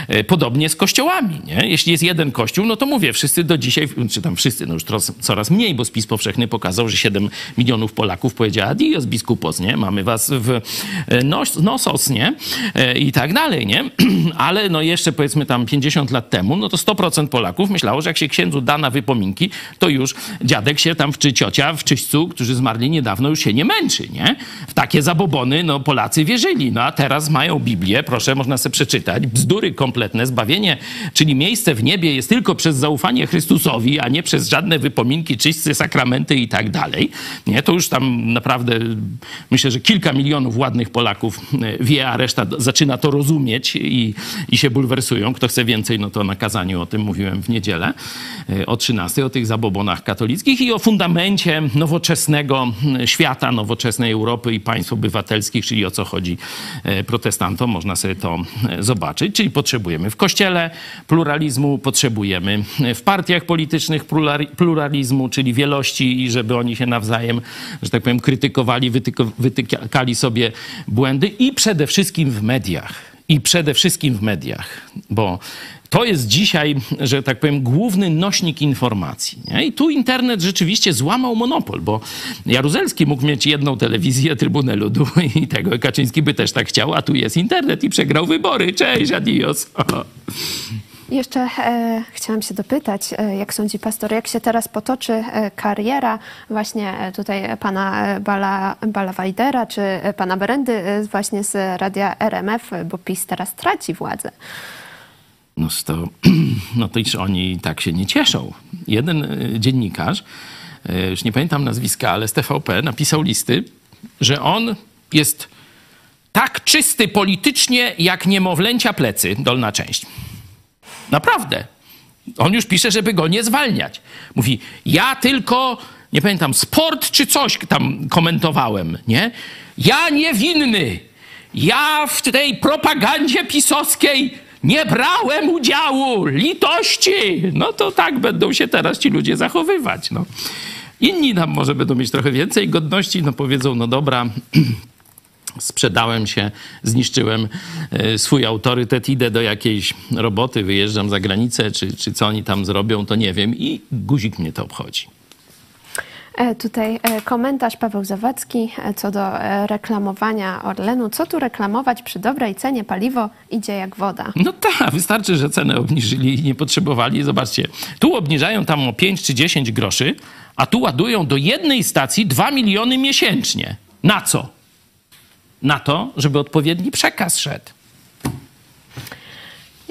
E, podobnie z kościołami, nie? Jeśli jest jeden kościół, no to mówię, wszyscy do dzisiaj, czy tam wszyscy, no już coraz mniej, bo spis powszechny pokazał, że 7 milionów Polaków powiedziała adios biskupos, nie? Mamy was w e, nos, nosos, nie? E, I tak dalej, nie? Ale no jeszcze powiedzmy tam 50 lat temu, no to 100 100% Polaków myślało, że jak się księdzu da na wypominki, to już dziadek się tam, czy ciocia w czyśćcu, którzy zmarli niedawno, już się nie męczy, nie? W takie zabobony, no Polacy wierzyli. No a teraz mają Biblię, proszę, można sobie przeczytać, bzdury kompletne, zbawienie, czyli miejsce w niebie jest tylko przez zaufanie Chrystusowi, a nie przez żadne wypominki, czyśćcy, sakramenty i tak dalej. Nie, to już tam naprawdę myślę, że kilka milionów ładnych Polaków e, wie, a reszta zaczyna to rozumieć i, i się bulwersują. Kto chce więcej, no to na kazaniu o tym mówiłem w niedzielę e, o 13, o tych zabobonach katolickich i o fundamencie nowoczesnego świata, nowoczesnej Europy i państw obywatelskich, czyli o co chodzi e, protestantom. Można sobie to e, zobaczyć. Czyli potrzebujemy w kościele pluralizmu, potrzebujemy w partiach politycznych pluralizmu, czyli wielości i żeby oni się nawzajem, że tak powiem, krytykowali, wytykali sobie błędy i przede wszystkim w mediach. I przede wszystkim w mediach, bo to jest dzisiaj, że tak powiem, główny nośnik informacji. Nie? I tu internet rzeczywiście złamał monopol, bo Jaruzelski mógł mieć jedną telewizję, Trybunę Ludu i tego Kaczyński by też tak chciał, a tu jest internet i przegrał wybory. Cześć, adios. Jeszcze e, chciałam się dopytać, e, jak sądzi pastor, jak się teraz potoczy e, kariera właśnie e, tutaj pana e, Bala, Bala Wajdera, czy pana Berendy e, właśnie z radia RMF, bo PiS teraz traci władzę. No to, no to iż oni tak się nie cieszą. Jeden e, dziennikarz, e, już nie pamiętam nazwiska, ale z TVP napisał listy, że on jest tak czysty politycznie, jak niemowlęcia plecy, dolna część. Naprawdę. On już pisze, żeby go nie zwalniać. Mówi, ja tylko, nie pamiętam, sport czy coś tam komentowałem, nie? Ja niewinny. Ja w tej propagandzie pisowskiej nie brałem udziału. Litości. No to tak będą się teraz ci ludzie zachowywać, no. Inni tam może będą mieć trochę więcej godności, no powiedzą, no dobra, sprzedałem się, zniszczyłem e, swój autorytet, idę do jakiejś roboty, wyjeżdżam za granicę, czy, czy co oni tam zrobią, to nie wiem i guzik mnie to obchodzi. E, tutaj e, komentarz Paweł Zawadzki co do reklamowania Orlenu. Co tu reklamować przy dobrej cenie? Paliwo idzie jak woda. No tak, wystarczy, że cenę obniżyli i nie potrzebowali. Zobaczcie, tu obniżają tam o 5 czy 10 groszy, a tu ładują do jednej stacji 2 miliony miesięcznie. Na co? Na to, żeby odpowiedni przekaz szedł.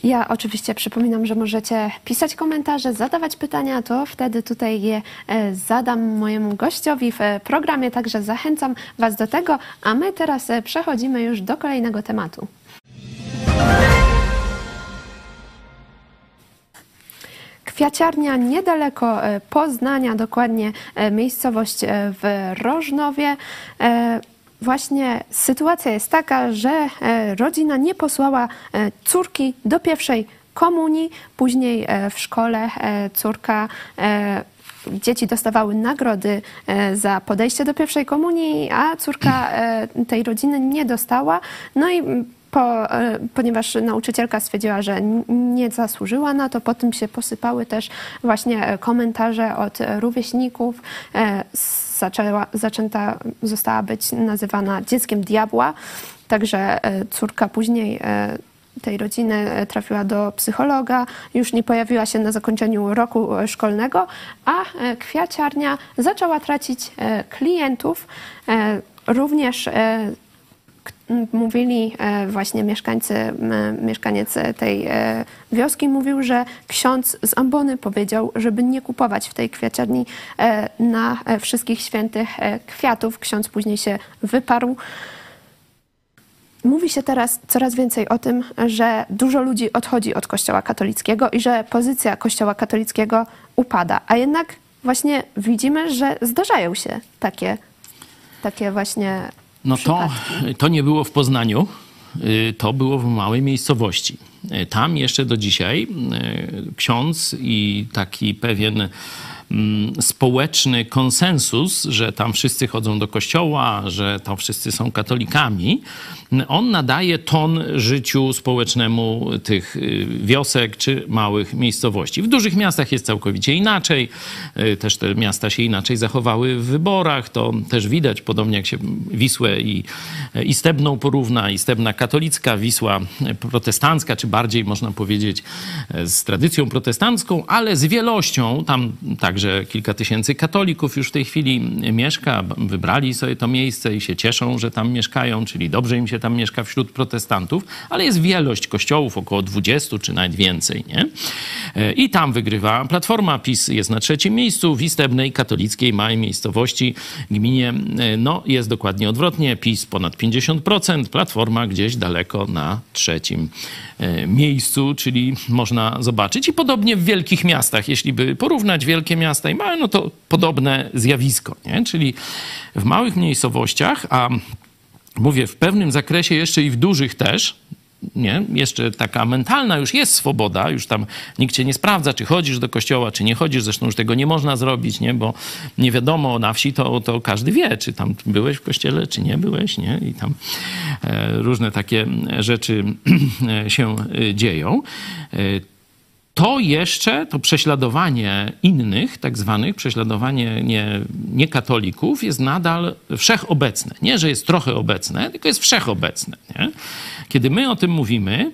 Ja oczywiście przypominam, że możecie pisać komentarze, zadawać pytania, to wtedy tutaj je e, zadam mojemu gościowi w e, programie, także zachęcam Was do tego, a my teraz e, przechodzimy już do kolejnego tematu. Kwiaciarnia niedaleko Poznania, dokładnie miejscowość w Rożnowie właśnie sytuacja jest taka, że e, rodzina nie posłała e, córki do pierwszej komunii, później e, w szkole córka dzieci dostawały nagrody za podejście do pierwszej komunii, a córka tej rodziny nie dostała. No i po, ponieważ nauczycielka stwierdziła, że nie zasłużyła na to, potem się posypały też właśnie komentarze od rówieśników zaczęła, zaczęta została być nazywana dzieckiem diabła. Także e, córka później e, tej rodziny e, trafiła do psychologa, już nie pojawiła się na zakończeniu roku szkolnego, a kwiaciarnia zaczęła tracić klientów. Również mówili e, właśnie mieszkańcy, mieszkaniec tej e, wioski mówił, że ksiądz z ambony powiedział, żeby nie kupować w tej kwiaciarni e, na wszystkich świętych kwiatów. Ksiądz później się wyparł. Mówi się teraz coraz więcej o tym, że dużo ludzi odchodzi od Kościoła katolickiego i że pozycja Kościoła katolickiego upada. A jednak właśnie widzimy, że zdarzają się takie, takie właśnie no to, to nie było w Poznaniu, y, to było w małej miejscowości. Y, tam jeszcze do dzisiaj y, ksiądz i taki pewien mm, społeczny konsensus, że tam wszyscy chodzą do kościoła, że tam wszyscy są katolikami, on nadaje ton życiu społecznemu tych y, wiosek czy małych miejscowości. W dużych miastach jest całkowicie inaczej. Y, też te miasta się inaczej zachowały w wyborach. To też widać, podobnie jak się Wisłę i, i Stebną porówna, i Stebna katolicka, Wisła protestancka, czy bardziej można powiedzieć z tradycją protestancką, ale z wielością. Tam także kilka tysięcy katolików już w tej chwili mieszka. Wybrali sobie to miejsce i się cieszą, że tam mieszkają, czyli dobrze im się tam mieszka wśród protestantów, ale jest wielość kościołów, około 20 czy nawet więcej, nie? E, I tam wygrywa Platforma. PiS jest na trzecim miejscu, w istebnej katolickiej małej miejscowości, gminie, e, no jest dokładnie odwrotnie. PiS ponad 50%, Platforma gdzieś daleko na trzecim e, miejscu, czyli można zobaczyć. I podobnie w wielkich miastach, jeśli by porównać wielkie miasta i małe, no to podobne zjawisko, nie? Czyli w małych miejscowościach, a mówię, w pewnym zakresie jeszcze i w dużych też, nie? Jeszcze taka mentalna już jest swoboda, już tam nikt cię nie sprawdza, czy chodzisz do kościoła, czy nie chodzisz, zresztą już tego nie można zrobić, nie? Bo nie wiadomo, na wsi to, to każdy wie, czy tam byłeś w kościele, czy nie byłeś, nie? I tam e, różne takie rzeczy się e, dzieją. To jeszcze, to prześladowanie innych, tak zwanych, prześladowanie nie, niekatolików jest nadal wszechobecne. Nie, że jest trochę obecne, tylko jest wszechobecne. Nie? Kiedy my o tym mówimy,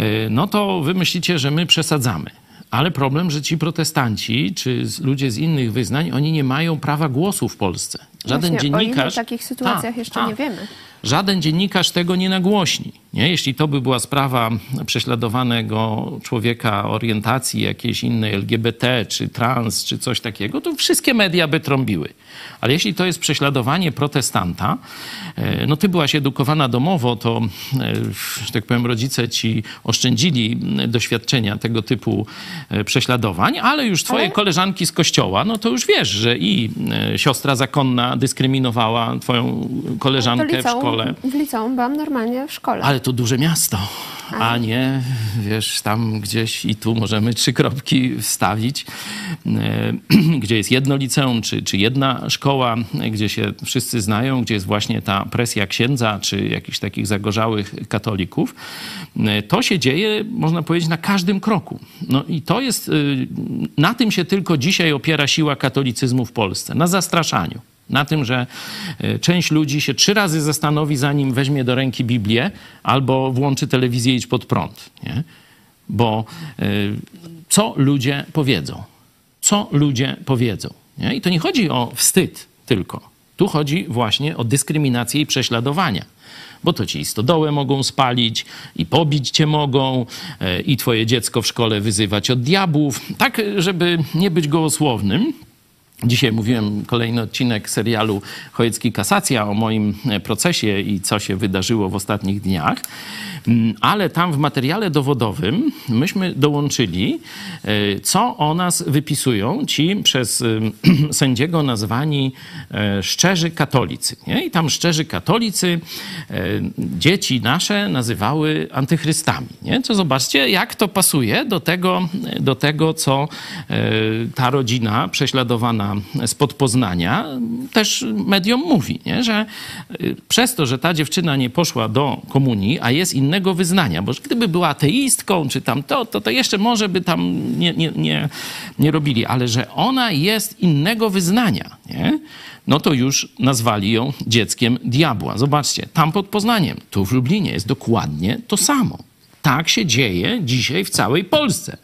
y, no to wy myślicie, że my przesadzamy. Ale problem, że ci protestanci, czy ludzie z innych wyznań, oni nie mają prawa głosu w Polsce. Żaden Właśnie, dziennikarz. O takich sytuacjach ta, jeszcze ta, nie wiemy. Żaden dziennikarz tego nie nagłośni. Nie? Jeśli to by była sprawa prześladowanego człowieka orientacji jakiejś innej, LGBT, czy trans, czy coś takiego, to wszystkie media by trąbiły. Ale jeśli to jest prześladowanie protestanta, e, no ty byłaś edukowana domowo, to, e, że tak powiem, rodzice ci oszczędzili doświadczenia tego typu e, prześladowań, ale już twoje ale... koleżanki z kościoła, no to już wiesz, że i siostra zakonna dyskryminowała twoją koleżankę w szkole. W liceum byłam normalnie w szkole. Ale to duże miasto, a nie, wiesz, tam gdzieś i tu możemy trzy kropki wstawić, gdzie jest jedno liceum, czy, czy jedna szkoła, gdzie się wszyscy znają, gdzie jest właśnie ta presja księdza, czy jakichś takich zagorzałych katolików. To się dzieje, można powiedzieć, na każdym kroku. No i to jest, y, na tym się tylko dzisiaj opiera siła katolicyzmu w Polsce, na zastraszaniu. Na tym, że e, część ludzi się trzy razy zastanowi, zanim weźmie do ręki Biblię albo włączy telewizję i idź pod prąd. Nie? Bo e, co ludzie powiedzą? Co ludzie powiedzą? Nie? I to nie chodzi o wstyd tylko. Tu chodzi właśnie o dyskryminację i prześladowania. Bo to ci stodołę mogą spalić i pobić cię mogą e, i twoje dziecko w szkole wyzywać od diabłów. Tak, żeby nie być gołosłownym, Dzisiaj mówiłem kolejny odcinek serialu Chojecki Kasacja o moim e, procesie i co się wydarzyło w ostatnich dniach. Mm, ale tam w materiale dowodowym myśmy dołączyli, e, co o nas wypisują ci przez sędziego nazwani e, szczerzy katolicy. Nie? I tam szczerzy katolicy dzieci nasze nazywały antychrystami. Nie? Co zobaczcie, jak to pasuje do tego, do tego co ta rodzina prześladowana spod Poznania też mediom mówi, nie? że y, przez to, że ta dziewczyna nie poszła do komunii, a jest innego wyznania, bo gdyby była ateistką czy tam to, to, to jeszcze może by tam nie, nie, nie, nie robili, ale że ona jest innego wyznania, nie? no to już nazwali ją dzieckiem diabła. Zobaczcie, tam pod Poznaniem, tu w Lublinie jest dokładnie to samo. Tak się dzieje dzisiaj w całej Polsce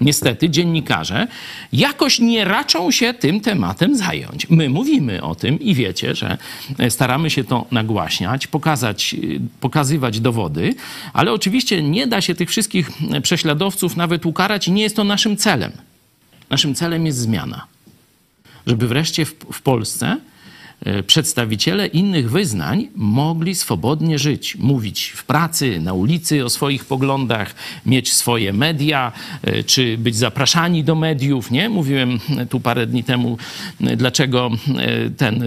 niestety dziennikarze jakoś nie raczą się tym tematem zająć. My mówimy o tym i wiecie, że staramy się to nagłaśniać, pokazać, pokazywać dowody, ale oczywiście nie da się tych wszystkich prześladowców nawet ukarać i nie jest to naszym celem. Naszym celem jest zmiana. Żeby wreszcie w, w Polsce E, przedstawiciele innych wyznań mogli swobodnie żyć, mówić w pracy, na ulicy o swoich poglądach, mieć swoje media, e, czy być zapraszani do mediów. Nie? Mówiłem tu parę dni temu, e, dlaczego ten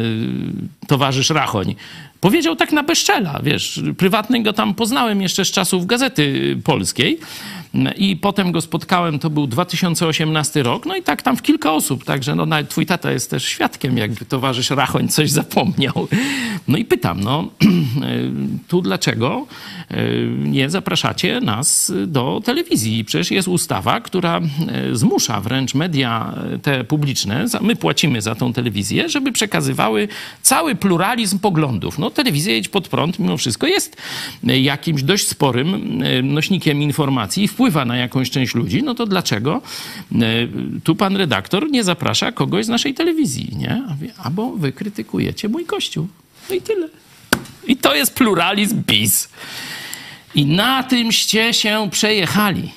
towarzysz Rachoń powiedział tak na bezczela, wiesz, prywatnie go tam poznałem jeszcze z czasów Gazety Polskiej, i potem go spotkałem, to był 2018 rok, no i tak tam w kilka osób, także no nawet twój tata jest też świadkiem, jakby towarzysz Rachoń coś zapomniał. No i pytam, no tu dlaczego e, nie zapraszacie nas do telewizji? Przecież jest ustawa, która e, zmusza wręcz media e, te publiczne, my płacimy za tą telewizję, żeby przekazywały cały pluralizm poglądów. No telewizja Jedź Pod Prąd mimo wszystko jest jakimś dość sporym nośnikiem informacji wpływa na jakąś część ludzi, no to dlaczego e, tu pan redaktor nie zaprasza kogoś z naszej telewizji, nie? Albo wy krytykujecie mój kościół. No i tyle. I to jest pluralizm PiS. I na tymście się przejechali.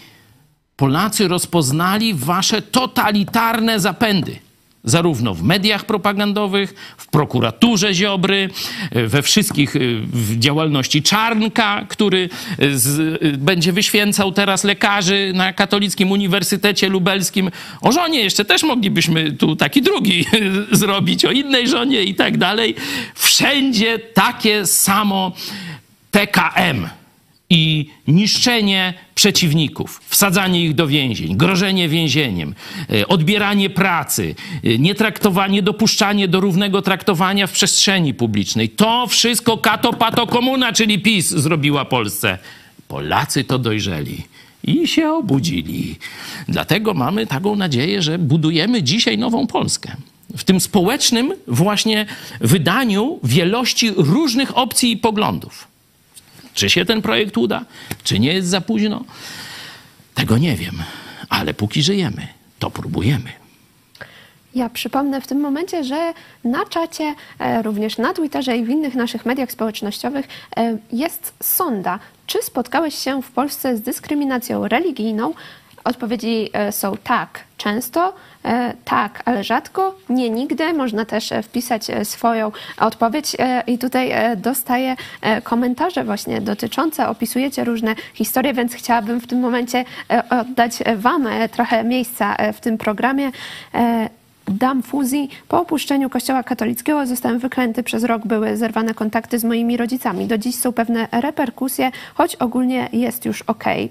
Polacy rozpoznali wasze totalitarne zapędy zarówno w mediach propagandowych, w prokuraturze Ziobry, we wszystkich y, w działalności Czarnka, który y, z, będzie wyświęcał teraz lekarzy na Katolickim Uniwersytecie Lubelskim. O żonie jeszcze też moglibyśmy tu taki drugi zrobić, o innej żonie i tak dalej. Wszędzie takie samo TKM i niszczenie przeciwników, wsadzanie ich do więzień, grożenie więzieniem, e, odbieranie pracy, e, nietraktowanie, dopuszczanie do równego traktowania w przestrzeni publicznej. To wszystko kato pato komuna, czyli PiS zrobiła Polsce. Polacy to dojrzeli i się obudzili. Dlatego mamy taką nadzieję, że budujemy dzisiaj nową Polskę. W tym społecznym właśnie wydaniu wielości różnych opcji i poglądów. Czy się ten projekt uda, czy nie jest za późno, tego nie wiem. Ale póki żyjemy, to próbujemy. Ja przypomnę w tym momencie, że na czacie, e, również na Twitterze i w innych naszych mediach społecznościowych e, jest sonda. Czy spotkałeś się w Polsce z dyskryminacją religijną? Odpowiedzi e, są tak, często, tak, ale rzadko, nie nigdy. Można też wpisać swoją odpowiedź i tutaj dostaję komentarze właśnie dotyczące, opisujecie różne historie, więc chciałabym w tym momencie oddać Wam trochę miejsca w tym programie. Dam fuzji. Po opuszczeniu kościoła katolickiego zostałem wyklęty przez rok, były zerwane kontakty z moimi rodzicami. Do dziś są pewne reperkusje, choć ogólnie jest już ok. E,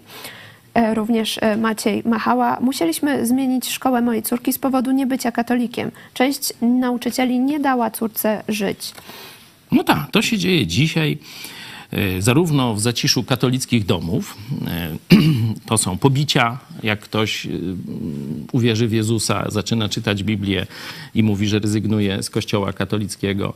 również e, Maciej Machała. Musieliśmy zmienić szkołę mojej córki z powodu niebycia katolikiem. Część nauczycieli nie dała córce żyć. No tak, to się dzieje dzisiaj. E, zarówno w zaciszu katolickich domów, e, to są pobicia, jak ktoś e, uwierzy w Jezusa, zaczyna czytać Biblię i mówi, że rezygnuje z kościoła katolickiego.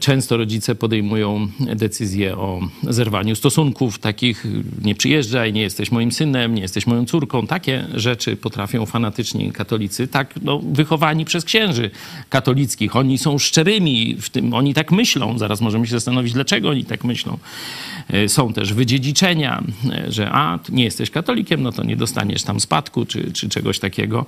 Często rodzice podejmują decyzję o zerwaniu stosunków, takich nie przyjeżdżaj, nie jesteś moim synem, nie jesteś moją córką. Takie rzeczy potrafią fanatyczni katolicy, tak no, wychowani przez księży katolickich. Oni są szczerymi w tym, oni tak myślą. Zaraz możemy się zastanowić, dlaczego oni tak myślą. E, są też wydziedziczenia, e, że a, nie jesteś katolikiem, no to nie dostaniesz tam spadku czy, czy czegoś takiego.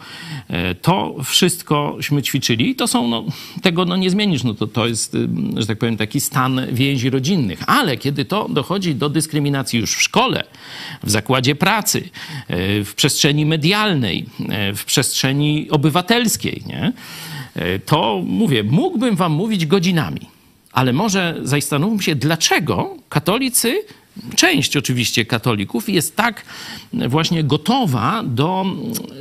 E, to wszystkośmy ćwiczyli i to są, no, tego no nie zmienisz, no to, to jest, że tak powiem, taki stan więzi rodzinnych. Ale kiedy to dochodzi do dyskryminacji już w szkole, w zakładzie pracy, w przestrzeni medialnej, w przestrzeni obywatelskiej, nie? to mówię, mógłbym wam mówić godzinami ale może zastanówmy się, dlaczego katolicy część oczywiście katolików jest tak właśnie gotowa do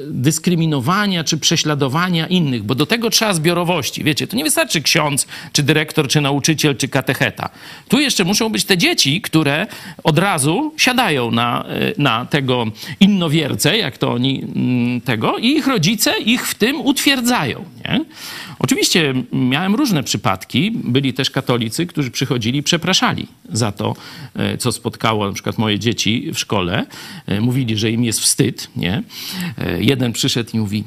dyskryminowania czy prześladowania innych, bo do tego trzeba zbiorowości. Wiecie, to nie wystarczy ksiądz, czy dyrektor, czy nauczyciel, czy katecheta. Tu jeszcze muszą być te dzieci, które od razu siadają na, na tego innowiercę, jak to oni mm, tego, i ich rodzice ich w tym utwierdzają. Nie? Oczywiście miałem różne przypadki. Byli też katolicy, którzy przychodzili i przepraszali za to, e, co spotkało na przykład moje dzieci w szkole. E, mówili, że im jest wstyd. Nie? E, jeden przyszedł i mówi,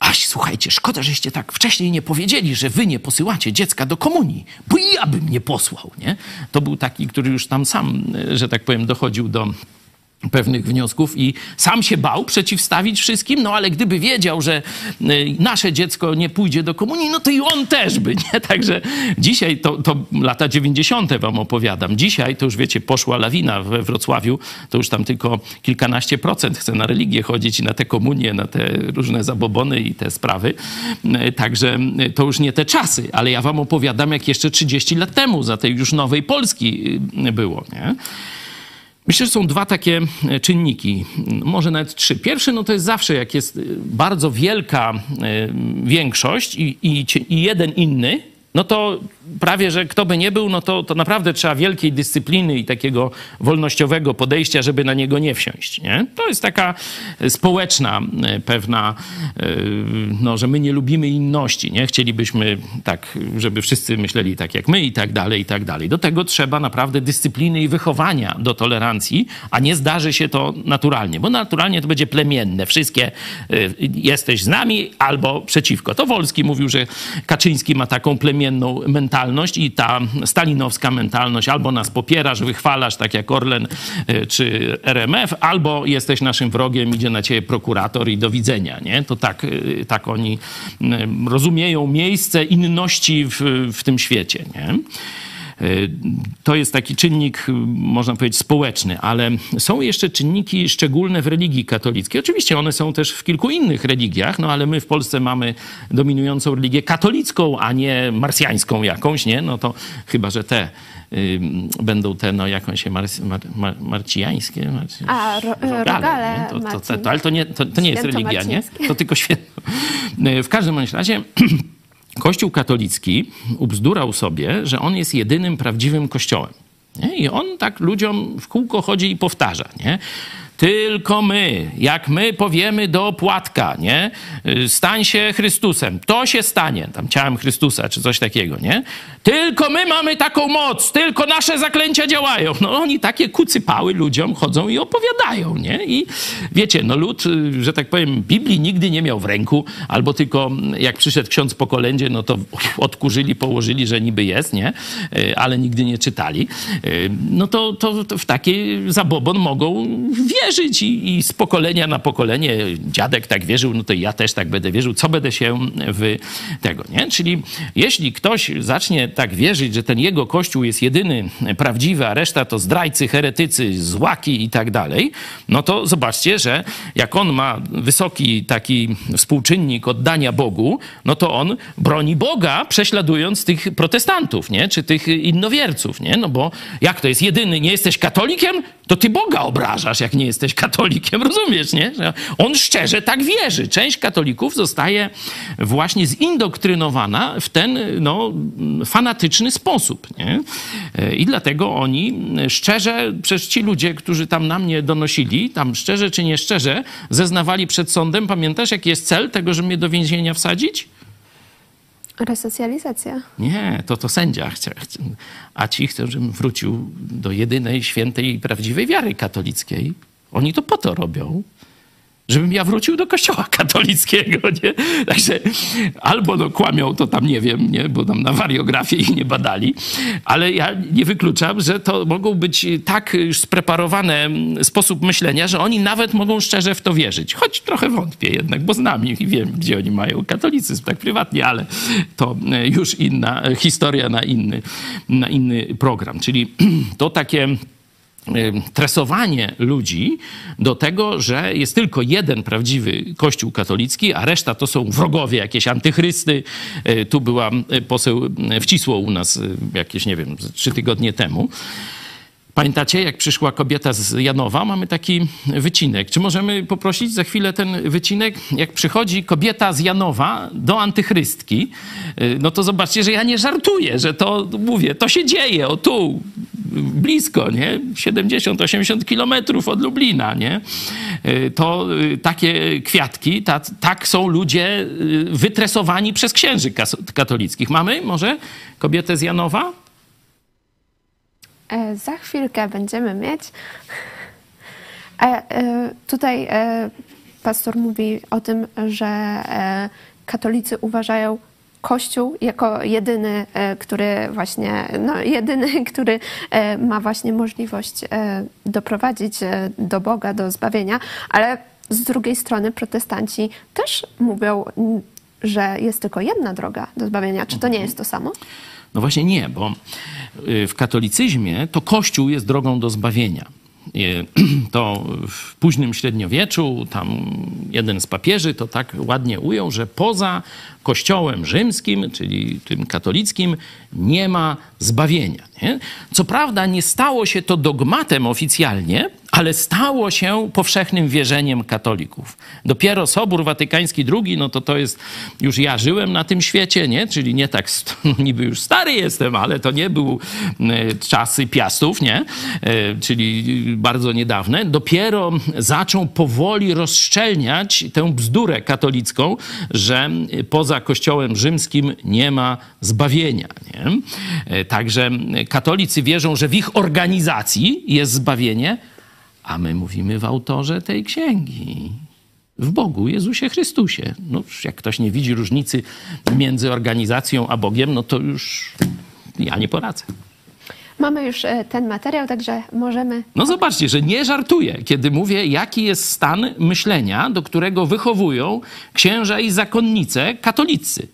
Aś, słuchajcie, szkoda, żeście tak wcześniej nie powiedzieli, że wy nie posyłacie dziecka do komunii, bo ja bym nie posłał, nie? To był taki, który już tam sam, że tak powiem, dochodził do pewnych wniosków i sam się bał przeciwstawić wszystkim, no ale gdyby wiedział, że y, nasze dziecko nie pójdzie do komunii, no to i on też by, nie? Także dzisiaj, to, to lata 90. wam opowiadam, dzisiaj to już wiecie, poszła lawina we Wrocławiu, to już tam tylko kilkanaście procent chce na religię chodzić i na te komunie, na te różne zabobony i te sprawy, y, także y, to już nie te czasy, ale ja wam opowiadam, jak jeszcze 30 lat temu za tej już nowej Polski było, nie? Myślę, że są dwa takie e, czynniki, może nawet trzy. Pierwszy no to jest zawsze, jak jest e, bardzo wielka e, większość i, i, i jeden inny, no to prawie, że kto by nie był, no to, to naprawdę trzeba wielkiej dyscypliny i takiego wolnościowego podejścia, żeby na niego nie wsiąść. Nie? To jest taka społeczna e, pewna, e, no, że my nie lubimy inności. Nie? Chcielibyśmy tak, żeby wszyscy myśleli tak jak my i tak dalej, i tak dalej. Do tego trzeba naprawdę dyscypliny i wychowania do tolerancji, a nie zdarzy się to naturalnie, bo naturalnie to będzie plemienne. Wszystkie e, jesteś z nami albo przeciwko. To Wolski mówił, że Kaczyński ma taką plemienną mentalność, mentalność i ta stalinowska mentalność albo nas popierasz, wychwalasz, tak jak Orlen e, czy RMF, albo jesteś naszym wrogiem, idzie na ciebie prokurator i do widzenia, nie? To tak, e, tak oni rozumieją miejsce inności w, w tym świecie, nie? Y, to jest taki czynnik, y, można powiedzieć, społeczny, ale są jeszcze czynniki szczególne w religii katolickiej. Oczywiście one są też w kilku innych religiach, no ale my w Polsce mamy dominującą religię katolicką, a nie marsjańską jakąś, nie? No to chyba, że te y, będą te, no jakąś się mar, mar, mar, marcijańskie. Marci, a, ro, rogale, rogale to, to, to, to, ale to nie, to, nie jest religia, nie? To tylko święto. W każdym razie Kościół katolicki ubzdurał sobie, że on jest jedynym prawdziwym kościołem. Nie? I on tak ludziom w kółko chodzi i powtarza. Nie? Tylko my, jak my powiemy do płatka, nie? Y, stań się Chrystusem, to się stanie, tam ciałem Chrystusa, czy coś takiego, nie? Tylko my mamy taką moc, tylko nasze zaklęcia działają. No oni takie kucypały ludziom chodzą i opowiadają, nie? I wiecie, no lud, y, że tak powiem, Biblii nigdy nie miał w ręku, albo tylko jak przyszedł ksiądz po kolędzie, no to odkurzyli, położyli, że niby jest, nie? Y, ale nigdy nie czytali. No to, to, to w taki zabobon mogą wierzyć i, i z pokolenia na pokolenie dziadek tak wierzył, no to ja też tak będę wierzył. Co będę się w tego, nie? Czyli jeśli ktoś zacznie tak wierzyć, że ten jego kościół jest jedyny prawdziwy, a reszta to zdrajcy, heretycy, złaki i tak dalej, no to zobaczcie, że jak on ma wysoki taki współczynnik oddania Bogu, no to on broni Boga, prześladując tych protestantów, nie? Czy tych innowierców, nie? No bo jak to jest jedyny, nie jesteś katolikiem, to ty Boga obrażasz, jak nie jesteś katolikiem, rozumiesz, nie? On szczerze tak wierzy. Część katolików zostaje właśnie zindoktrynowana w ten, no, fanatyczny sposób, nie? I dlatego oni szczerze, przecież ci ludzie, którzy tam na mnie donosili, tam szczerze czy nieszczerze, zeznawali przed sądem, pamiętasz, jaki jest cel tego, żeby mnie do więzienia wsadzić? Resocjalizacja. Nie, to to sędzia chce. A ci chcą, żebym wrócił do jedynej świętej i prawdziwej wiary katolickiej. Oni to po to robią żebym ja wrócił do kościoła katolickiego, nie? Także albo no kłamią, to tam nie wiem, nie? Bo tam na wariografię ich nie badali, ale ja nie wykluczam, że to mogą być tak już spreparowane sposób myślenia, że oni nawet mogą szczerze w to wierzyć. Choć trochę wątpię jednak, bo znam ich i wiem, gdzie oni mają katolicyzm, tak prywatnie, ale to już inna historia na inny, na inny program. Czyli to takie tresowanie ludzi do tego, że jest tylko jeden prawdziwy kościół katolicki, a reszta to są wrogowie, jakieś antychrysty. E, tu była e, poseł wcisło u nas jakieś, nie wiem, trzy tygodnie temu. Pamiętacie, jak przyszła kobieta z Janowa? Mamy taki wycinek. Czy możemy poprosić za chwilę ten wycinek? Jak przychodzi kobieta z Janowa do antychrystki, no to zobaczcie, że ja nie żartuję, że to, mówię, to się dzieje, o tu, blisko, nie? 70-80 kilometrów od Lublina, nie? To y, takie kwiatki, ta, tak są ludzie y, wytresowani przez księży katolickich. Mamy może kobietę z Janowa? E, za chwilkę będziemy mieć. E, e, tutaj pastor mówi o tym, że katolicy uważają Kościół jako jedyny, który właśnie, no jedyny, który ma właśnie możliwość doprowadzić do Boga, do zbawienia, ale z drugiej strony protestanci też mówią, że jest tylko jedna droga do zbawienia. Czy to nie jest to samo? No właśnie nie, bo y, w katolicyzmie to Kościół jest drogą do zbawienia. To w późnym średniowieczu, tam jeden z papieży to tak ładnie ujął, że poza Kościołem rzymskim, czyli tym katolickim, nie ma zbawienia. Nie? Co prawda nie stało się to dogmatem oficjalnie, ale stało się powszechnym wierzeniem katolików. Dopiero Sobór Watykański II, no to to jest, już ja żyłem na tym świecie, nie? Czyli nie tak, niby już stary jestem, ale to nie był e, czasy piastów, nie? E, czyli bardzo niedawne. Dopiero zaczął powoli rozszczelniać tę bzdurę katolicką, że poza Kościołem rzymskim nie ma zbawienia, nie? E, także katolicy wierzą, że w ich organizacji jest zbawienie, a my mówimy w autorze tej księgi. W Bogu, Jezusie Chrystusie. No, jak ktoś nie widzi różnicy między organizacją a Bogiem, no to już ja nie poradzę. Mamy już e, ten materiał, także możemy. No zobaczcie, że nie żartuję, kiedy mówię, jaki jest stan myślenia, do którego wychowują księża i zakonnice katolicy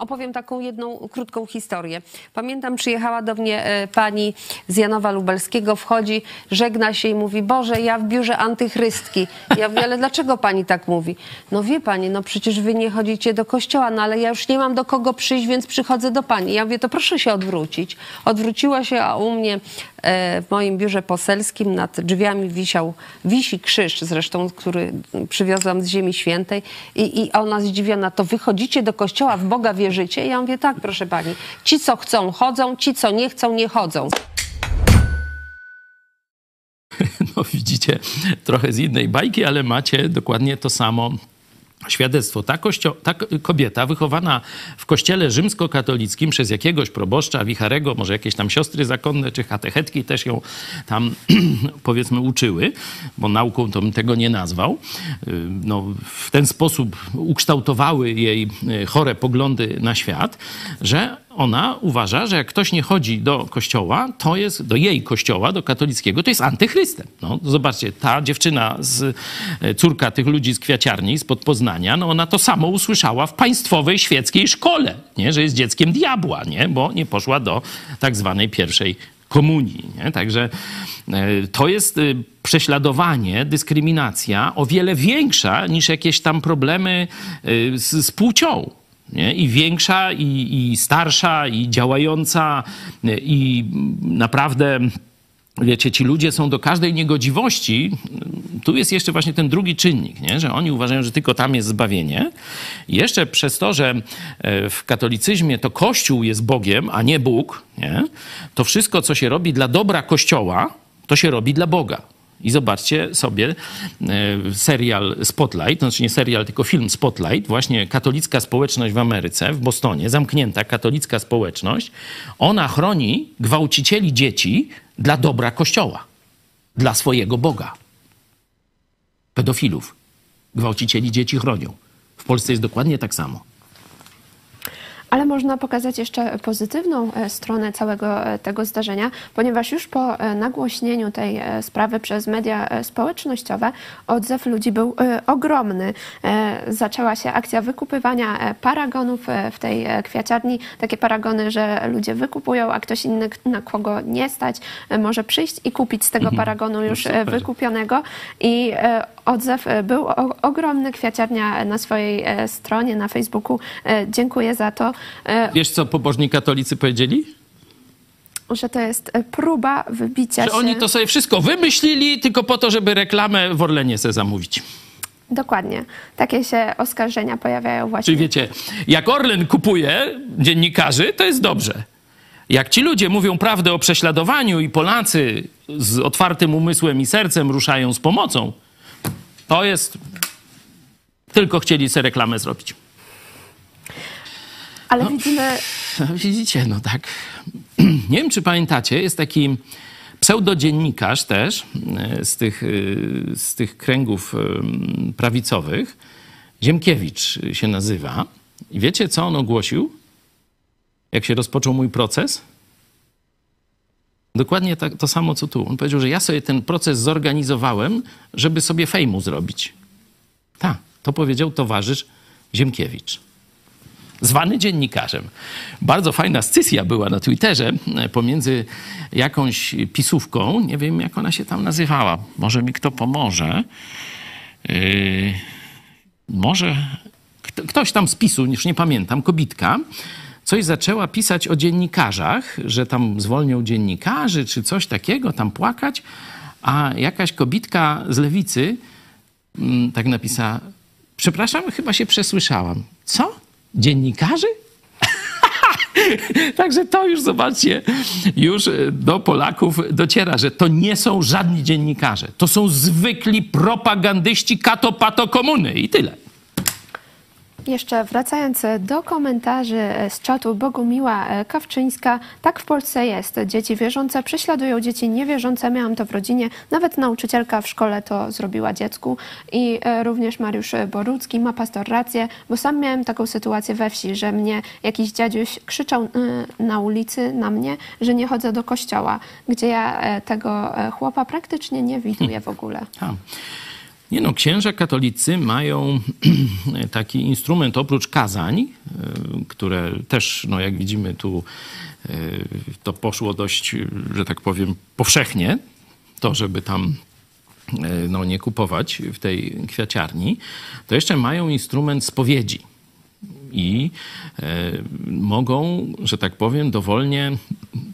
opowiem taką jedną krótką historię. Pamiętam, przyjechała do mnie e, pani z Janowa Lubelskiego, wchodzi, żegna się i mówi, Boże, ja w biurze antychrystki. Ja mówię, ale dlaczego pani tak mówi? No wie pani, no przecież wy nie chodzicie do kościoła, no ale ja już nie mam do kogo przyjść, więc przychodzę do pani. Ja mówię, to proszę się odwrócić. Odwróciła się, a u mnie e, w moim biurze poselskim nad drzwiami wisiał, wisi krzyż zresztą, który przywiozłam z Ziemi Świętej i, i ona zdziwiona, to wychodzicie do kościoła, w Boga wierzycie, życie? Ja mówię, tak, proszę pani. Ci, co chcą, chodzą, ci, co nie chcą, nie chodzą. No widzicie, trochę z innej bajki, ale macie dokładnie to samo świadectwo. Ta, kościo- ta kobieta wychowana w kościele rzymskokatolickim przez jakiegoś proboszcza, wicharego, może jakieś tam siostry zakonne czy katechetki też ją tam powiedzmy uczyły, bo nauką to bym tego nie nazwał. No, w ten sposób ukształtowały jej y, chore poglądy na świat, że ona uważa, że jak ktoś nie chodzi do kościoła, to jest, do jej kościoła, do katolickiego, to jest antychrystem. No, zobaczcie, ta dziewczyna, z, e, córka tych ludzi z kwiaciarni, spod Poznania, no ona to samo usłyszała w państwowej świeckiej szkole, nie? że jest dzieckiem diabła, nie? bo nie poszła do tak zwanej pierwszej komunii. Nie? Także e, to jest e, prześladowanie, dyskryminacja o wiele większa niż jakieś tam problemy z, z płcią nie? i większa, i, i starsza, i działająca, i naprawdę wiecie, ci ludzie są do każdej niegodziwości. Tu jest jeszcze właśnie ten drugi czynnik, nie? że oni uważają, że tylko tam jest zbawienie. Jeszcze przez to, że e, w katolicyzmie to Kościół jest Bogiem, a nie Bóg, nie? to wszystko, co się robi dla dobra Kościoła, to się robi dla Boga. I zobaczcie sobie e, serial Spotlight, znaczy nie serial, tylko film Spotlight, właśnie katolicka społeczność w Ameryce, w Bostonie, zamknięta katolicka społeczność. Ona chroni gwałcicieli dzieci dla dobra Kościoła, dla swojego Boga. Pedofilów, gwałcicieli dzieci chronią. W Polsce jest dokładnie tak samo. Ale można pokazać jeszcze pozytywną e, stronę całego e, tego zdarzenia, ponieważ już po e, nagłośnieniu tej sprawy przez media społecznościowe odzew ludzi był ogromny. Zaczęła się akcja wykupywania paragonów w tej kwiaciarni. Takie paragony, że ludzie wykupują, a ktoś inny, na kogo nie stać, może przyjść i kupić z tego mhm. paragonu już wykupionego. I odzew był ogromny. Kwiaciarnia na swojej stronie na Facebooku dziękuję za to. E, Wiesz, co pobożni katolicy powiedzieli? Że to jest e, próba wybicia że się... oni to sobie wszystko wymyślili tylko po to, żeby reklamę w Orlenie sobie zamówić. Dokładnie. Takie się oskarżenia pojawiają właśnie. Czyli wiecie, jak Orlen kupuje dziennikarzy, to jest dobrze. Jak ci ludzie mówią prawdę o prześladowaniu i Polacy z otwartym umysłem i sercem ruszają z pomocą, to jest... Tylko chcieli sobie reklamę zrobić. Ale no, widzimy... Widzicie, no tak. Nie wiem, czy pamiętacie, jest taki pseudodziennikarz też e, z tych, e, z tych kręgów e, prawicowych. Ziemkiewicz się nazywa. I wiecie, co on ogłosił? Jak się rozpoczął mój proces? Dokładnie tak, to samo, co tu. On powiedział, że ja sobie ten proces zorganizowałem, żeby sobie fejmu zrobić. Tak, to powiedział towarzysz Ziemkiewicz zwany dziennikarzem. Bardzo fajna scysja była na Twitterze e, pomiędzy jakąś pisówką, nie wiem jak ona się tam nazywała, może mi kto pomoże. Yy, może ktoś tam z PiSu, już nie pamiętam, kobitka, coś zaczęła pisać o dziennikarzach, że tam zwolnią dziennikarzy, czy coś takiego, tam płakać, a jakaś kobitka z lewicy mm, tak napisała, przepraszam, chyba się przesłyszałam. Co? dziennikarzy? Także to już zobaczcie, już do Polaków dociera, że to nie są żadni dziennikarze. To są zwykli propagandyści katopato komuny i tyle. Jeszcze wracając do komentarzy z czatu Bogumiła Kawczyńska, tak w Polsce jest. Dzieci wierzące prześladują dzieci niewierzące. Miałam to w rodzinie. Nawet nauczycielka w szkole to zrobiła dziecku. I e, również Mariusz Borucki ma pastor rację, bo sam miałem taką sytuację we wsi, że mnie jakiś dziadziuś krzyczał e, na ulicy na mnie, że nie chodzę do kościoła, gdzie ja e, tego chłopa praktycznie nie widuję w ogóle. Nie no, księża katolicy mają taki instrument oprócz kazań, e, które też, no jak widzimy tu, e, to poszło dość, że tak powiem, powszechnie, to żeby tam e, no, nie kupować w tej kwiaciarni, to jeszcze mają instrument spowiedzi. I mogą, że tak powiem, dowolnie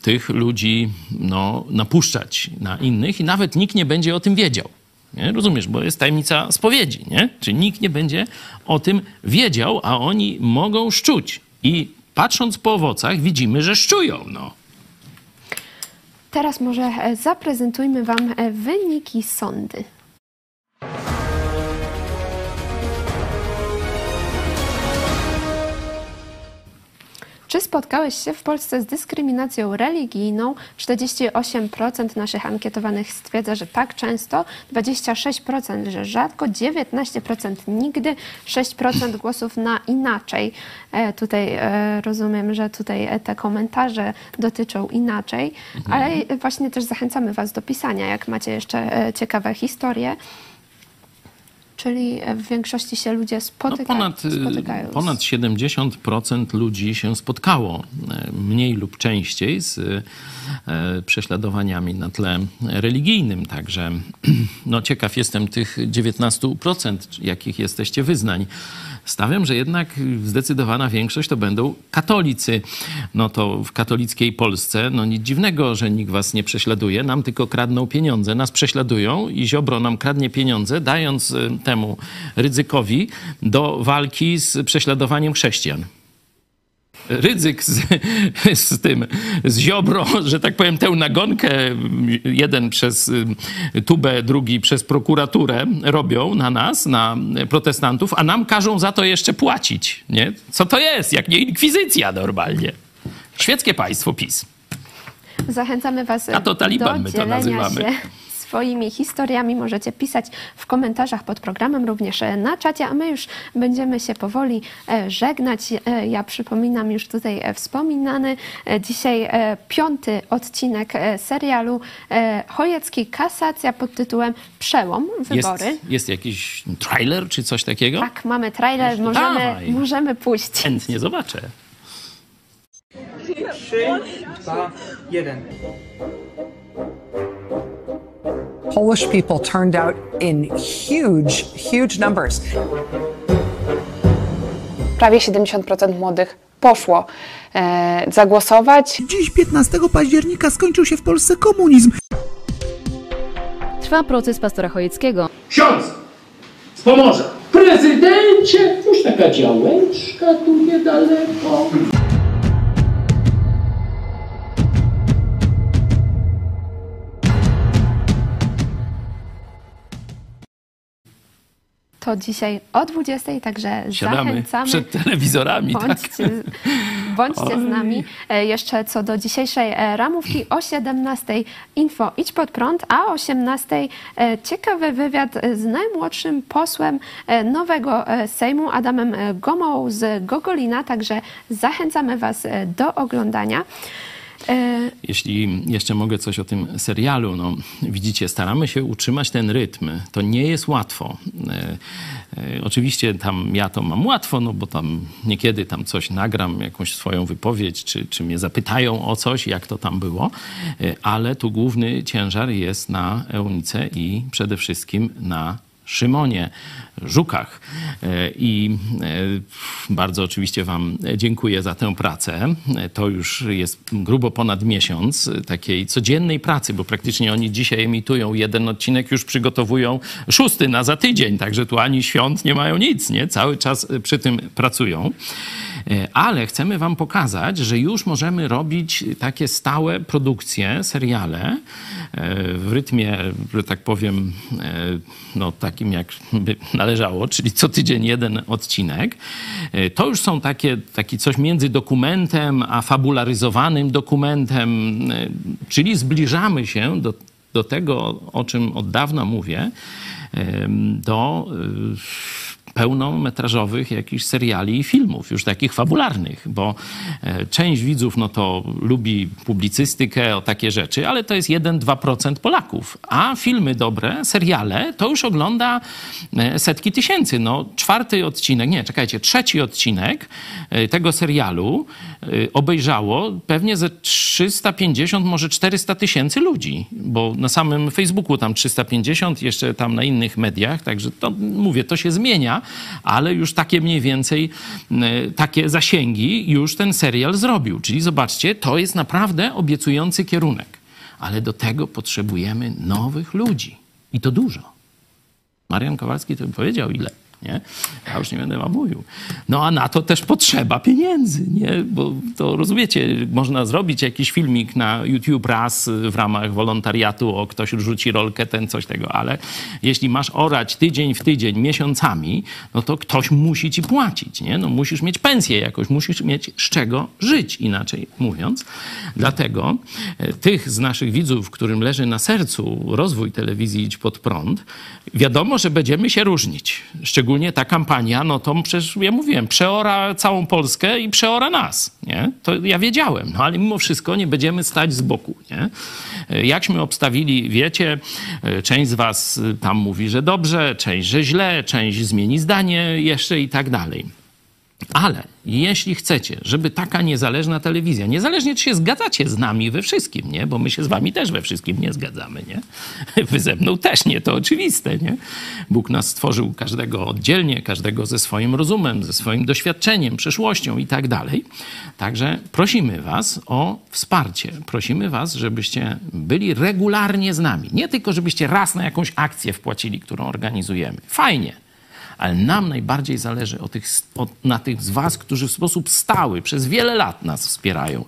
tych ludzi no, napuszczać na innych i nawet nikt nie będzie o tym wiedział. Nie? Rozumiesz, bo jest tajemnica spowiedzi, nie? Czyli nikt nie będzie o tym wiedział, a oni mogą szczuć. I patrząc po owocach widzimy, że szczują, no. teraz może e, zaprezentujmy Wam e, wyniki sądy. Czy spotkałeś się w Polsce z dyskryminacją religijną? 48% naszych ankietowanych stwierdza, że tak często, 26%, że rzadko, 19% nigdy, 6% głosów na inaczej. E, tutaj e, rozumiem, że tutaj e, te komentarze dotyczą inaczej, ale właśnie też zachęcamy Was do pisania, jak macie jeszcze ciekawe historie. Czyli w większości się ludzie No spotyka, ponad, y, spotykają. ponad 70% ludzi się spotkało e, mniej lub częściej z e, prześladowaniami na tle religijnym. Także no, ciekaw jestem tych 19%, jakich jesteście wyznań. Stawiam, że jednak zdecydowana większość to będą katolicy. No to w katolickiej Polsce, no nic dziwnego, że nikt was nie prześladuje, nam tylko kradną pieniądze, nas prześladują i Ziobro nam kradnie pieniądze, dając y, temu Rydzykowi do walki z prześladowaniem chrześcijan. Rydzyk z, z tym, z Ziobro, że tak powiem, tę nagonkę, jeden przez y, tubę, drugi przez prokuraturę robią na nas, na protestantów, a nam każą za to jeszcze płacić, nie? Co to jest, jak nie inkwizycja normalnie? Świeckie państwo PiS. Zachęcamy Was A to Taliban do my to nazywamy. się swoimi historiami. Możecie pisać w komentarzach pod programem, również e, na czacie, a my już będziemy się powoli e, żegnać. E, Ja przypominam już tutaj wspominany dzisiaj piąty odcinek serialu Chojecki Kasacja pod tytułem Przełom, Jest, wybory. jest jakiś trailer czy coś takiego? Tak, mamy trailer, możemy, Dawaj. możemy puścić. Chętnie zobaczę. Trzy, dwa, jeden. Polish people turned out in huge, huge numbers. prawie 70% młodych poszło e, zagłosować. Dziś 15 października skończył się w Polsce komunizm. Trwa proces pastora Chojeckiego. Ksiądz z Pomorza. Prezydencie, już taka działeczka tu niedaleko. To dzisiaj o 20, także Siadamy zachęcamy. przed telewizorami, tak? Bądźcie, bądźcie z nami. E, Jeszcze co do dzisiejszej e, ramówki o 17 info Idź pod prąd, a o 18 e, ciekawy wywiad z najmłodszym posłem nowego Sejmu Adamem Gomołą z Gogolina, także zachęcamy Was do oglądania. E, Jeśli jeszcze mogę coś o tym serialu, no widzicie, staramy się utrzymać ten rytm. To nie jest łatwo. E, e, oczywiście tam ja to mam łatwo, no bo tam niekiedy tam coś nagram, jakąś swoją wypowiedź, czy, czy mnie zapytają o coś, jak to tam było, ale tu główny ciężar jest na Eunice i przede wszystkim na Szymonie Żukach. E, I e, bardzo oczywiście Wam dziękuję za tę pracę. E, To już jest grubo ponad miesiąc takiej codziennej pracy, bo praktycznie oni dzisiaj emitują jeden odcinek, już przygotowują szósty na za tydzień, także tu ani świąt nie mają nic, nie? Cały czas przy tym pracują. E, Ale chcemy Wam pokazać, że już możemy robić takie stałe produkcje, seriale e, w rytmie, że tak powiem, e, no takim jak by należało, czyli co tydzień jeden odcinek. To już są takie, taki coś między dokumentem a fabularyzowanym dokumentem, czyli zbliżamy się do, do tego, o czym od dawna mówię, do pełnometrażowych jakichś seriali i filmów, już takich fabularnych, bo e, część widzów no to lubi publicystykę, o takie rzeczy, ale to jest 1-2% Polaków. A filmy dobre, seriale, to już ogląda e, setki tysięcy. No czwarty odcinek, nie, czekajcie, trzeci odcinek e, tego serialu obejrzało pewnie ze 350, może 400 tysięcy ludzi, bo na samym Facebooku tam 350, jeszcze tam na innych mediach, także to mówię, to się zmienia, ale już takie mniej więcej e, takie zasięgi już ten serial zrobił. Czyli zobaczcie, to jest naprawdę obiecujący kierunek. Ale do tego potrzebujemy nowych ludzi. I to dużo. Marian Kowalski to powiedział ile. Nie? Ja już nie będę wam mówił. No a na to też potrzeba pieniędzy, nie? Bo to rozumiecie, można zrobić jakiś filmik na YouTube raz w ramach wolontariatu, o ktoś rzuci rolkę, ten coś tego, ale jeśli masz orać tydzień w tydzień, miesiącami, no to ktoś musi ci płacić, nie? No musisz mieć pensję jakoś, musisz mieć z czego żyć, inaczej mówiąc. Dlatego e, tych z naszych widzów, którym leży na sercu rozwój telewizji Idź Pod Prąd, wiadomo, że będziemy się różnić. Szczególnie ta kampania, no to przecież ja mówiłem, przeora całą Polskę i przeora nas, nie? To ja wiedziałem, no ale mimo wszystko nie będziemy stać z boku, nie? E, Jakśmy obstawili, wiecie, e, część z was e, tam mówi, że dobrze, część, że źle, część zmieni zdanie jeszcze i tak dalej. Ale jeśli chcecie, żeby taka niezależna telewizja, niezależnie czy się zgadzacie z nami we wszystkim, nie? Bo my się z wami też we wszystkim nie zgadzamy, nie? Wy ze mną też nie, to oczywiste, nie? Bóg nas stworzył każdego oddzielnie, każdego ze swoim rozumem, ze swoim doświadczeniem, przeszłością i tak dalej. Także prosimy was o wsparcie. Prosimy was, żebyście byli regularnie z nami. Nie tylko, żebyście raz na jakąś akcję wpłacili, którą organizujemy. Fajnie ale nam najbardziej zależy o tych, o, na tych z Was, którzy w sposób stały przez wiele lat nas wspierają.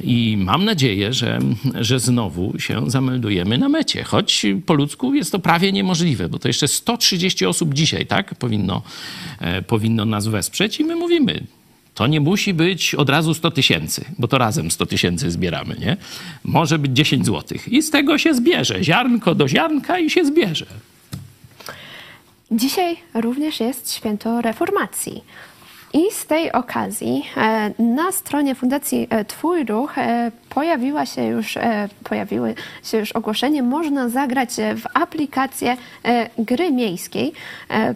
I mam nadzieję, że, że znowu się zameldujemy na mecie, choć po ludzku jest to prawie niemożliwe, bo to jeszcze 130 osób dzisiaj, tak, powinno, e, powinno nas wesprzeć i my mówimy, to nie musi być od razu 100 tysięcy, bo to razem 100 tysięcy zbieramy, nie? Może być 10 złotych i z tego się zbierze, ziarnko do ziarnka i się zbierze. Dzisiaj również jest święto reformacji. I z tej okazji e, na stronie Fundacji e, Twój Ruch e, pojawiła się już, pojawiły się już ogłoszenie, można zagrać w aplikację gry miejskiej,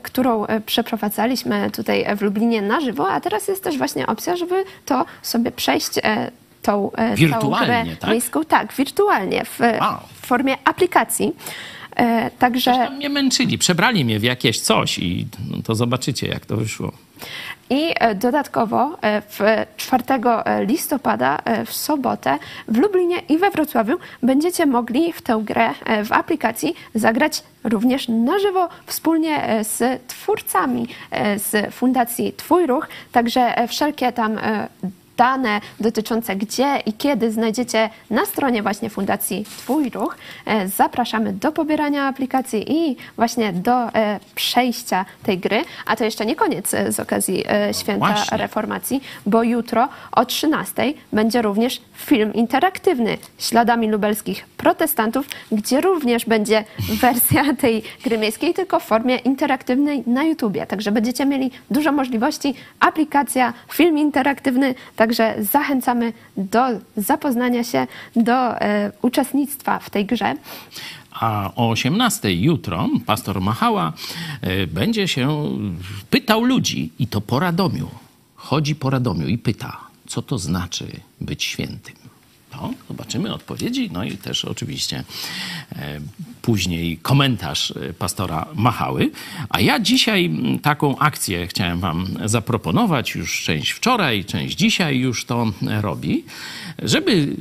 którą przeprowadzaliśmy tutaj w Lublinie na żywo, a teraz jest też właśnie opcja, żeby to sobie przejść tą, tą Wirtualnie, grę tak? miejską. Tak, wirtualnie, w, Wow. w formie aplikacji. Także Tam mnie męczyli, przebrali mnie w jakieś coś i no, to zobaczycie, jak to wyszło. I e, dodatkowo e, w 4 listopada e, w sobotę w Lublinie i we Wrocławiu będziecie mogli w tę grę e, w aplikacji zagrać również na żywo wspólnie e, z twórcami e, z Fundacji Twój Ruch. Także e, wszelkie tam e, dane dotyczące gdzie i kiedy znajdziecie na stronie właśnie Fundacji Twój Ruch. E, Zapraszamy do pobierania aplikacji i właśnie do e, przejścia tej gry. A to jeszcze nie koniec e, z okazji Święta właśnie. Reformacji, bo jutro o 13 będzie również film interaktywny Śladami lubelskich protestantów, gdzie również będzie wersja tej gry miejskiej, tylko w formie interaktywnej na YouTubie. Także będziecie mieli dużo możliwości. Aplikacja, film interaktywny, także zachęcamy do zapoznania się, do e, uczestnictwa w tej grze. A o 18 jutro pastor Machała e, będzie się pytał ludzi i to po Radomiu. Chodzi po Radomiu i pyta, co to znaczy być świętym. To zobaczymy odpowiedzi, no i też oczywiście e, później komentarz e, pastora Machały. A ja dzisiaj taką akcję chciałem wam zaproponować, już część wczoraj, część dzisiaj już to robi, żeby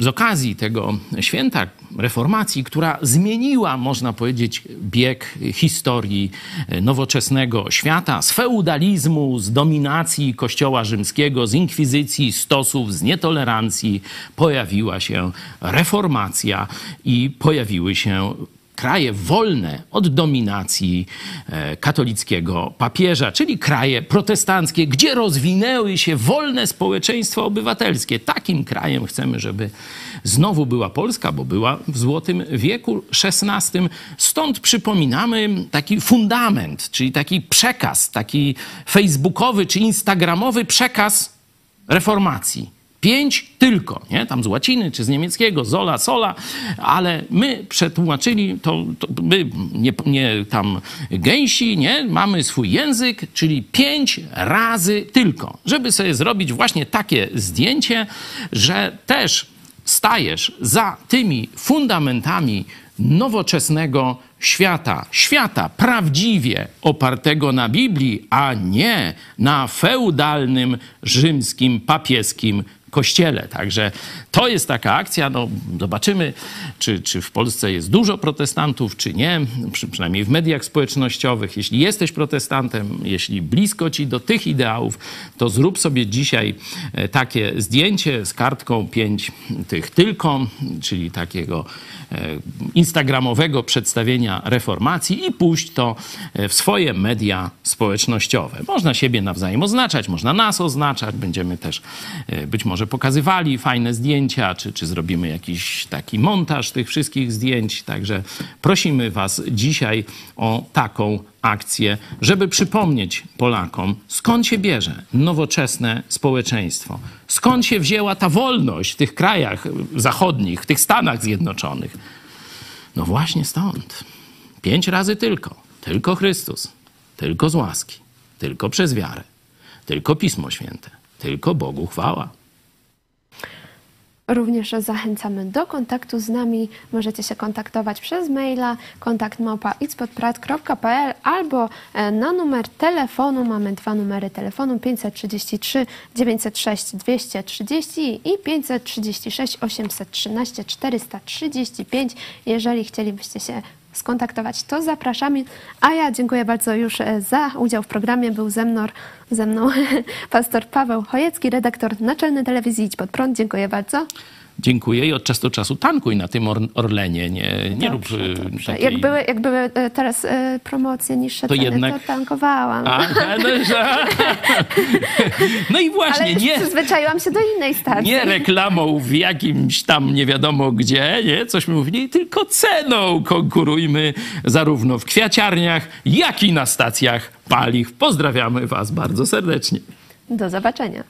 z okazji tego święta reformacji, która zmieniła, można powiedzieć, bieg historii e, nowoczesnego świata, z feudalizmu, z dominacji Kościoła rzymskiego, z inkwizycji, stosów, z nietolerancji, pojawiła się reformacja i pojawiły się kraje wolne od dominacji e, katolickiego papieża, czyli kraje protestanckie, gdzie rozwinęły się wolne społeczeństwa obywatelskie. Takim krajem chcemy, żeby znowu była Polska, bo była w Złotym wieku XVI. Stąd przypominamy taki fundament, czyli taki przekaz, taki facebookowy czy instagramowy przekaz reformacji. Pięć tylko, nie? Tam z łaciny czy z niemieckiego, zola, sola, ale my przetłumaczyli to, to my nie, nie tam gęsi, nie? Mamy swój język, czyli pięć razy tylko, żeby sobie zrobić właśnie takie zdjęcie, że też stajesz za tymi fundamentami nowoczesnego świata, świata prawdziwie opartego na Biblii, a nie na feudalnym rzymskim papieskim kościele. Także to jest taka akcja. No, zobaczymy, czy, czy w Polsce jest dużo protestantów, czy nie. Przy, przynajmniej w mediach społecznościowych. Jeśli jesteś protestantem, jeśli blisko ci do tych ideałów, to zrób sobie dzisiaj e, takie zdjęcie z kartką pięć tych tylko, czyli takiego e, instagramowego przedstawienia reformacji i puść to e, w swoje media społecznościowe. Można siebie nawzajem oznaczać, można nas oznaczać, będziemy też być może pokazywali fajne zdjęcia, czy, czy zrobimy jakiś taki montaż tych wszystkich zdjęć. Także prosimy Was dzisiaj o taką akcję, żeby przypomnieć Polakom, skąd się bierze nowoczesne społeczeństwo, skąd się wzięła ta wolność w tych krajach zachodnich, w tych Stanach Zjednoczonych. No właśnie stąd. Pięć razy tylko. Tylko Chrystus. Tylko z łaski. Tylko przez wiarę. Tylko Pismo Święte. Tylko Bogu chwała. Również zachęcamy do kontaktu z nami. Możecie się kontaktować przez maila kontaktmałpa.itspodprat.pl albo e, na numer telefonu. Mamy dwa numery telefonu 533 906 230 i 536 813 435. Jeżeli chcielibyście się skontaktować, to zapraszamy. A ja dziękuję bardzo już e, za udział w programie. Był ze mną, ze mną pastor Paweł Chojecki, redaktor naczelny telewizji Idź Pod Prąd. Dziękuję bardzo. Dziękuję i od czasu do czasu tankuj na tym Or- Orlenie. Nie, nie Dobrze, rób y, dobrze. takiej... Jak, były, jak były e, teraz e, promocje niższe To ceny, jednak- to tankowałam. A, no, że... no i właśnie, Ale nie, przyzwyczaiłam się do innej stacji. nie reklamą w jakimś tam nie wiadomo gdzie, nie, cośmy mówili, tylko ceną konkurujmy zarówno w kwiaciarniach, jak i na stacjach paliw. Pozdrawiamy Was bardzo serdecznie. Do zobaczenia.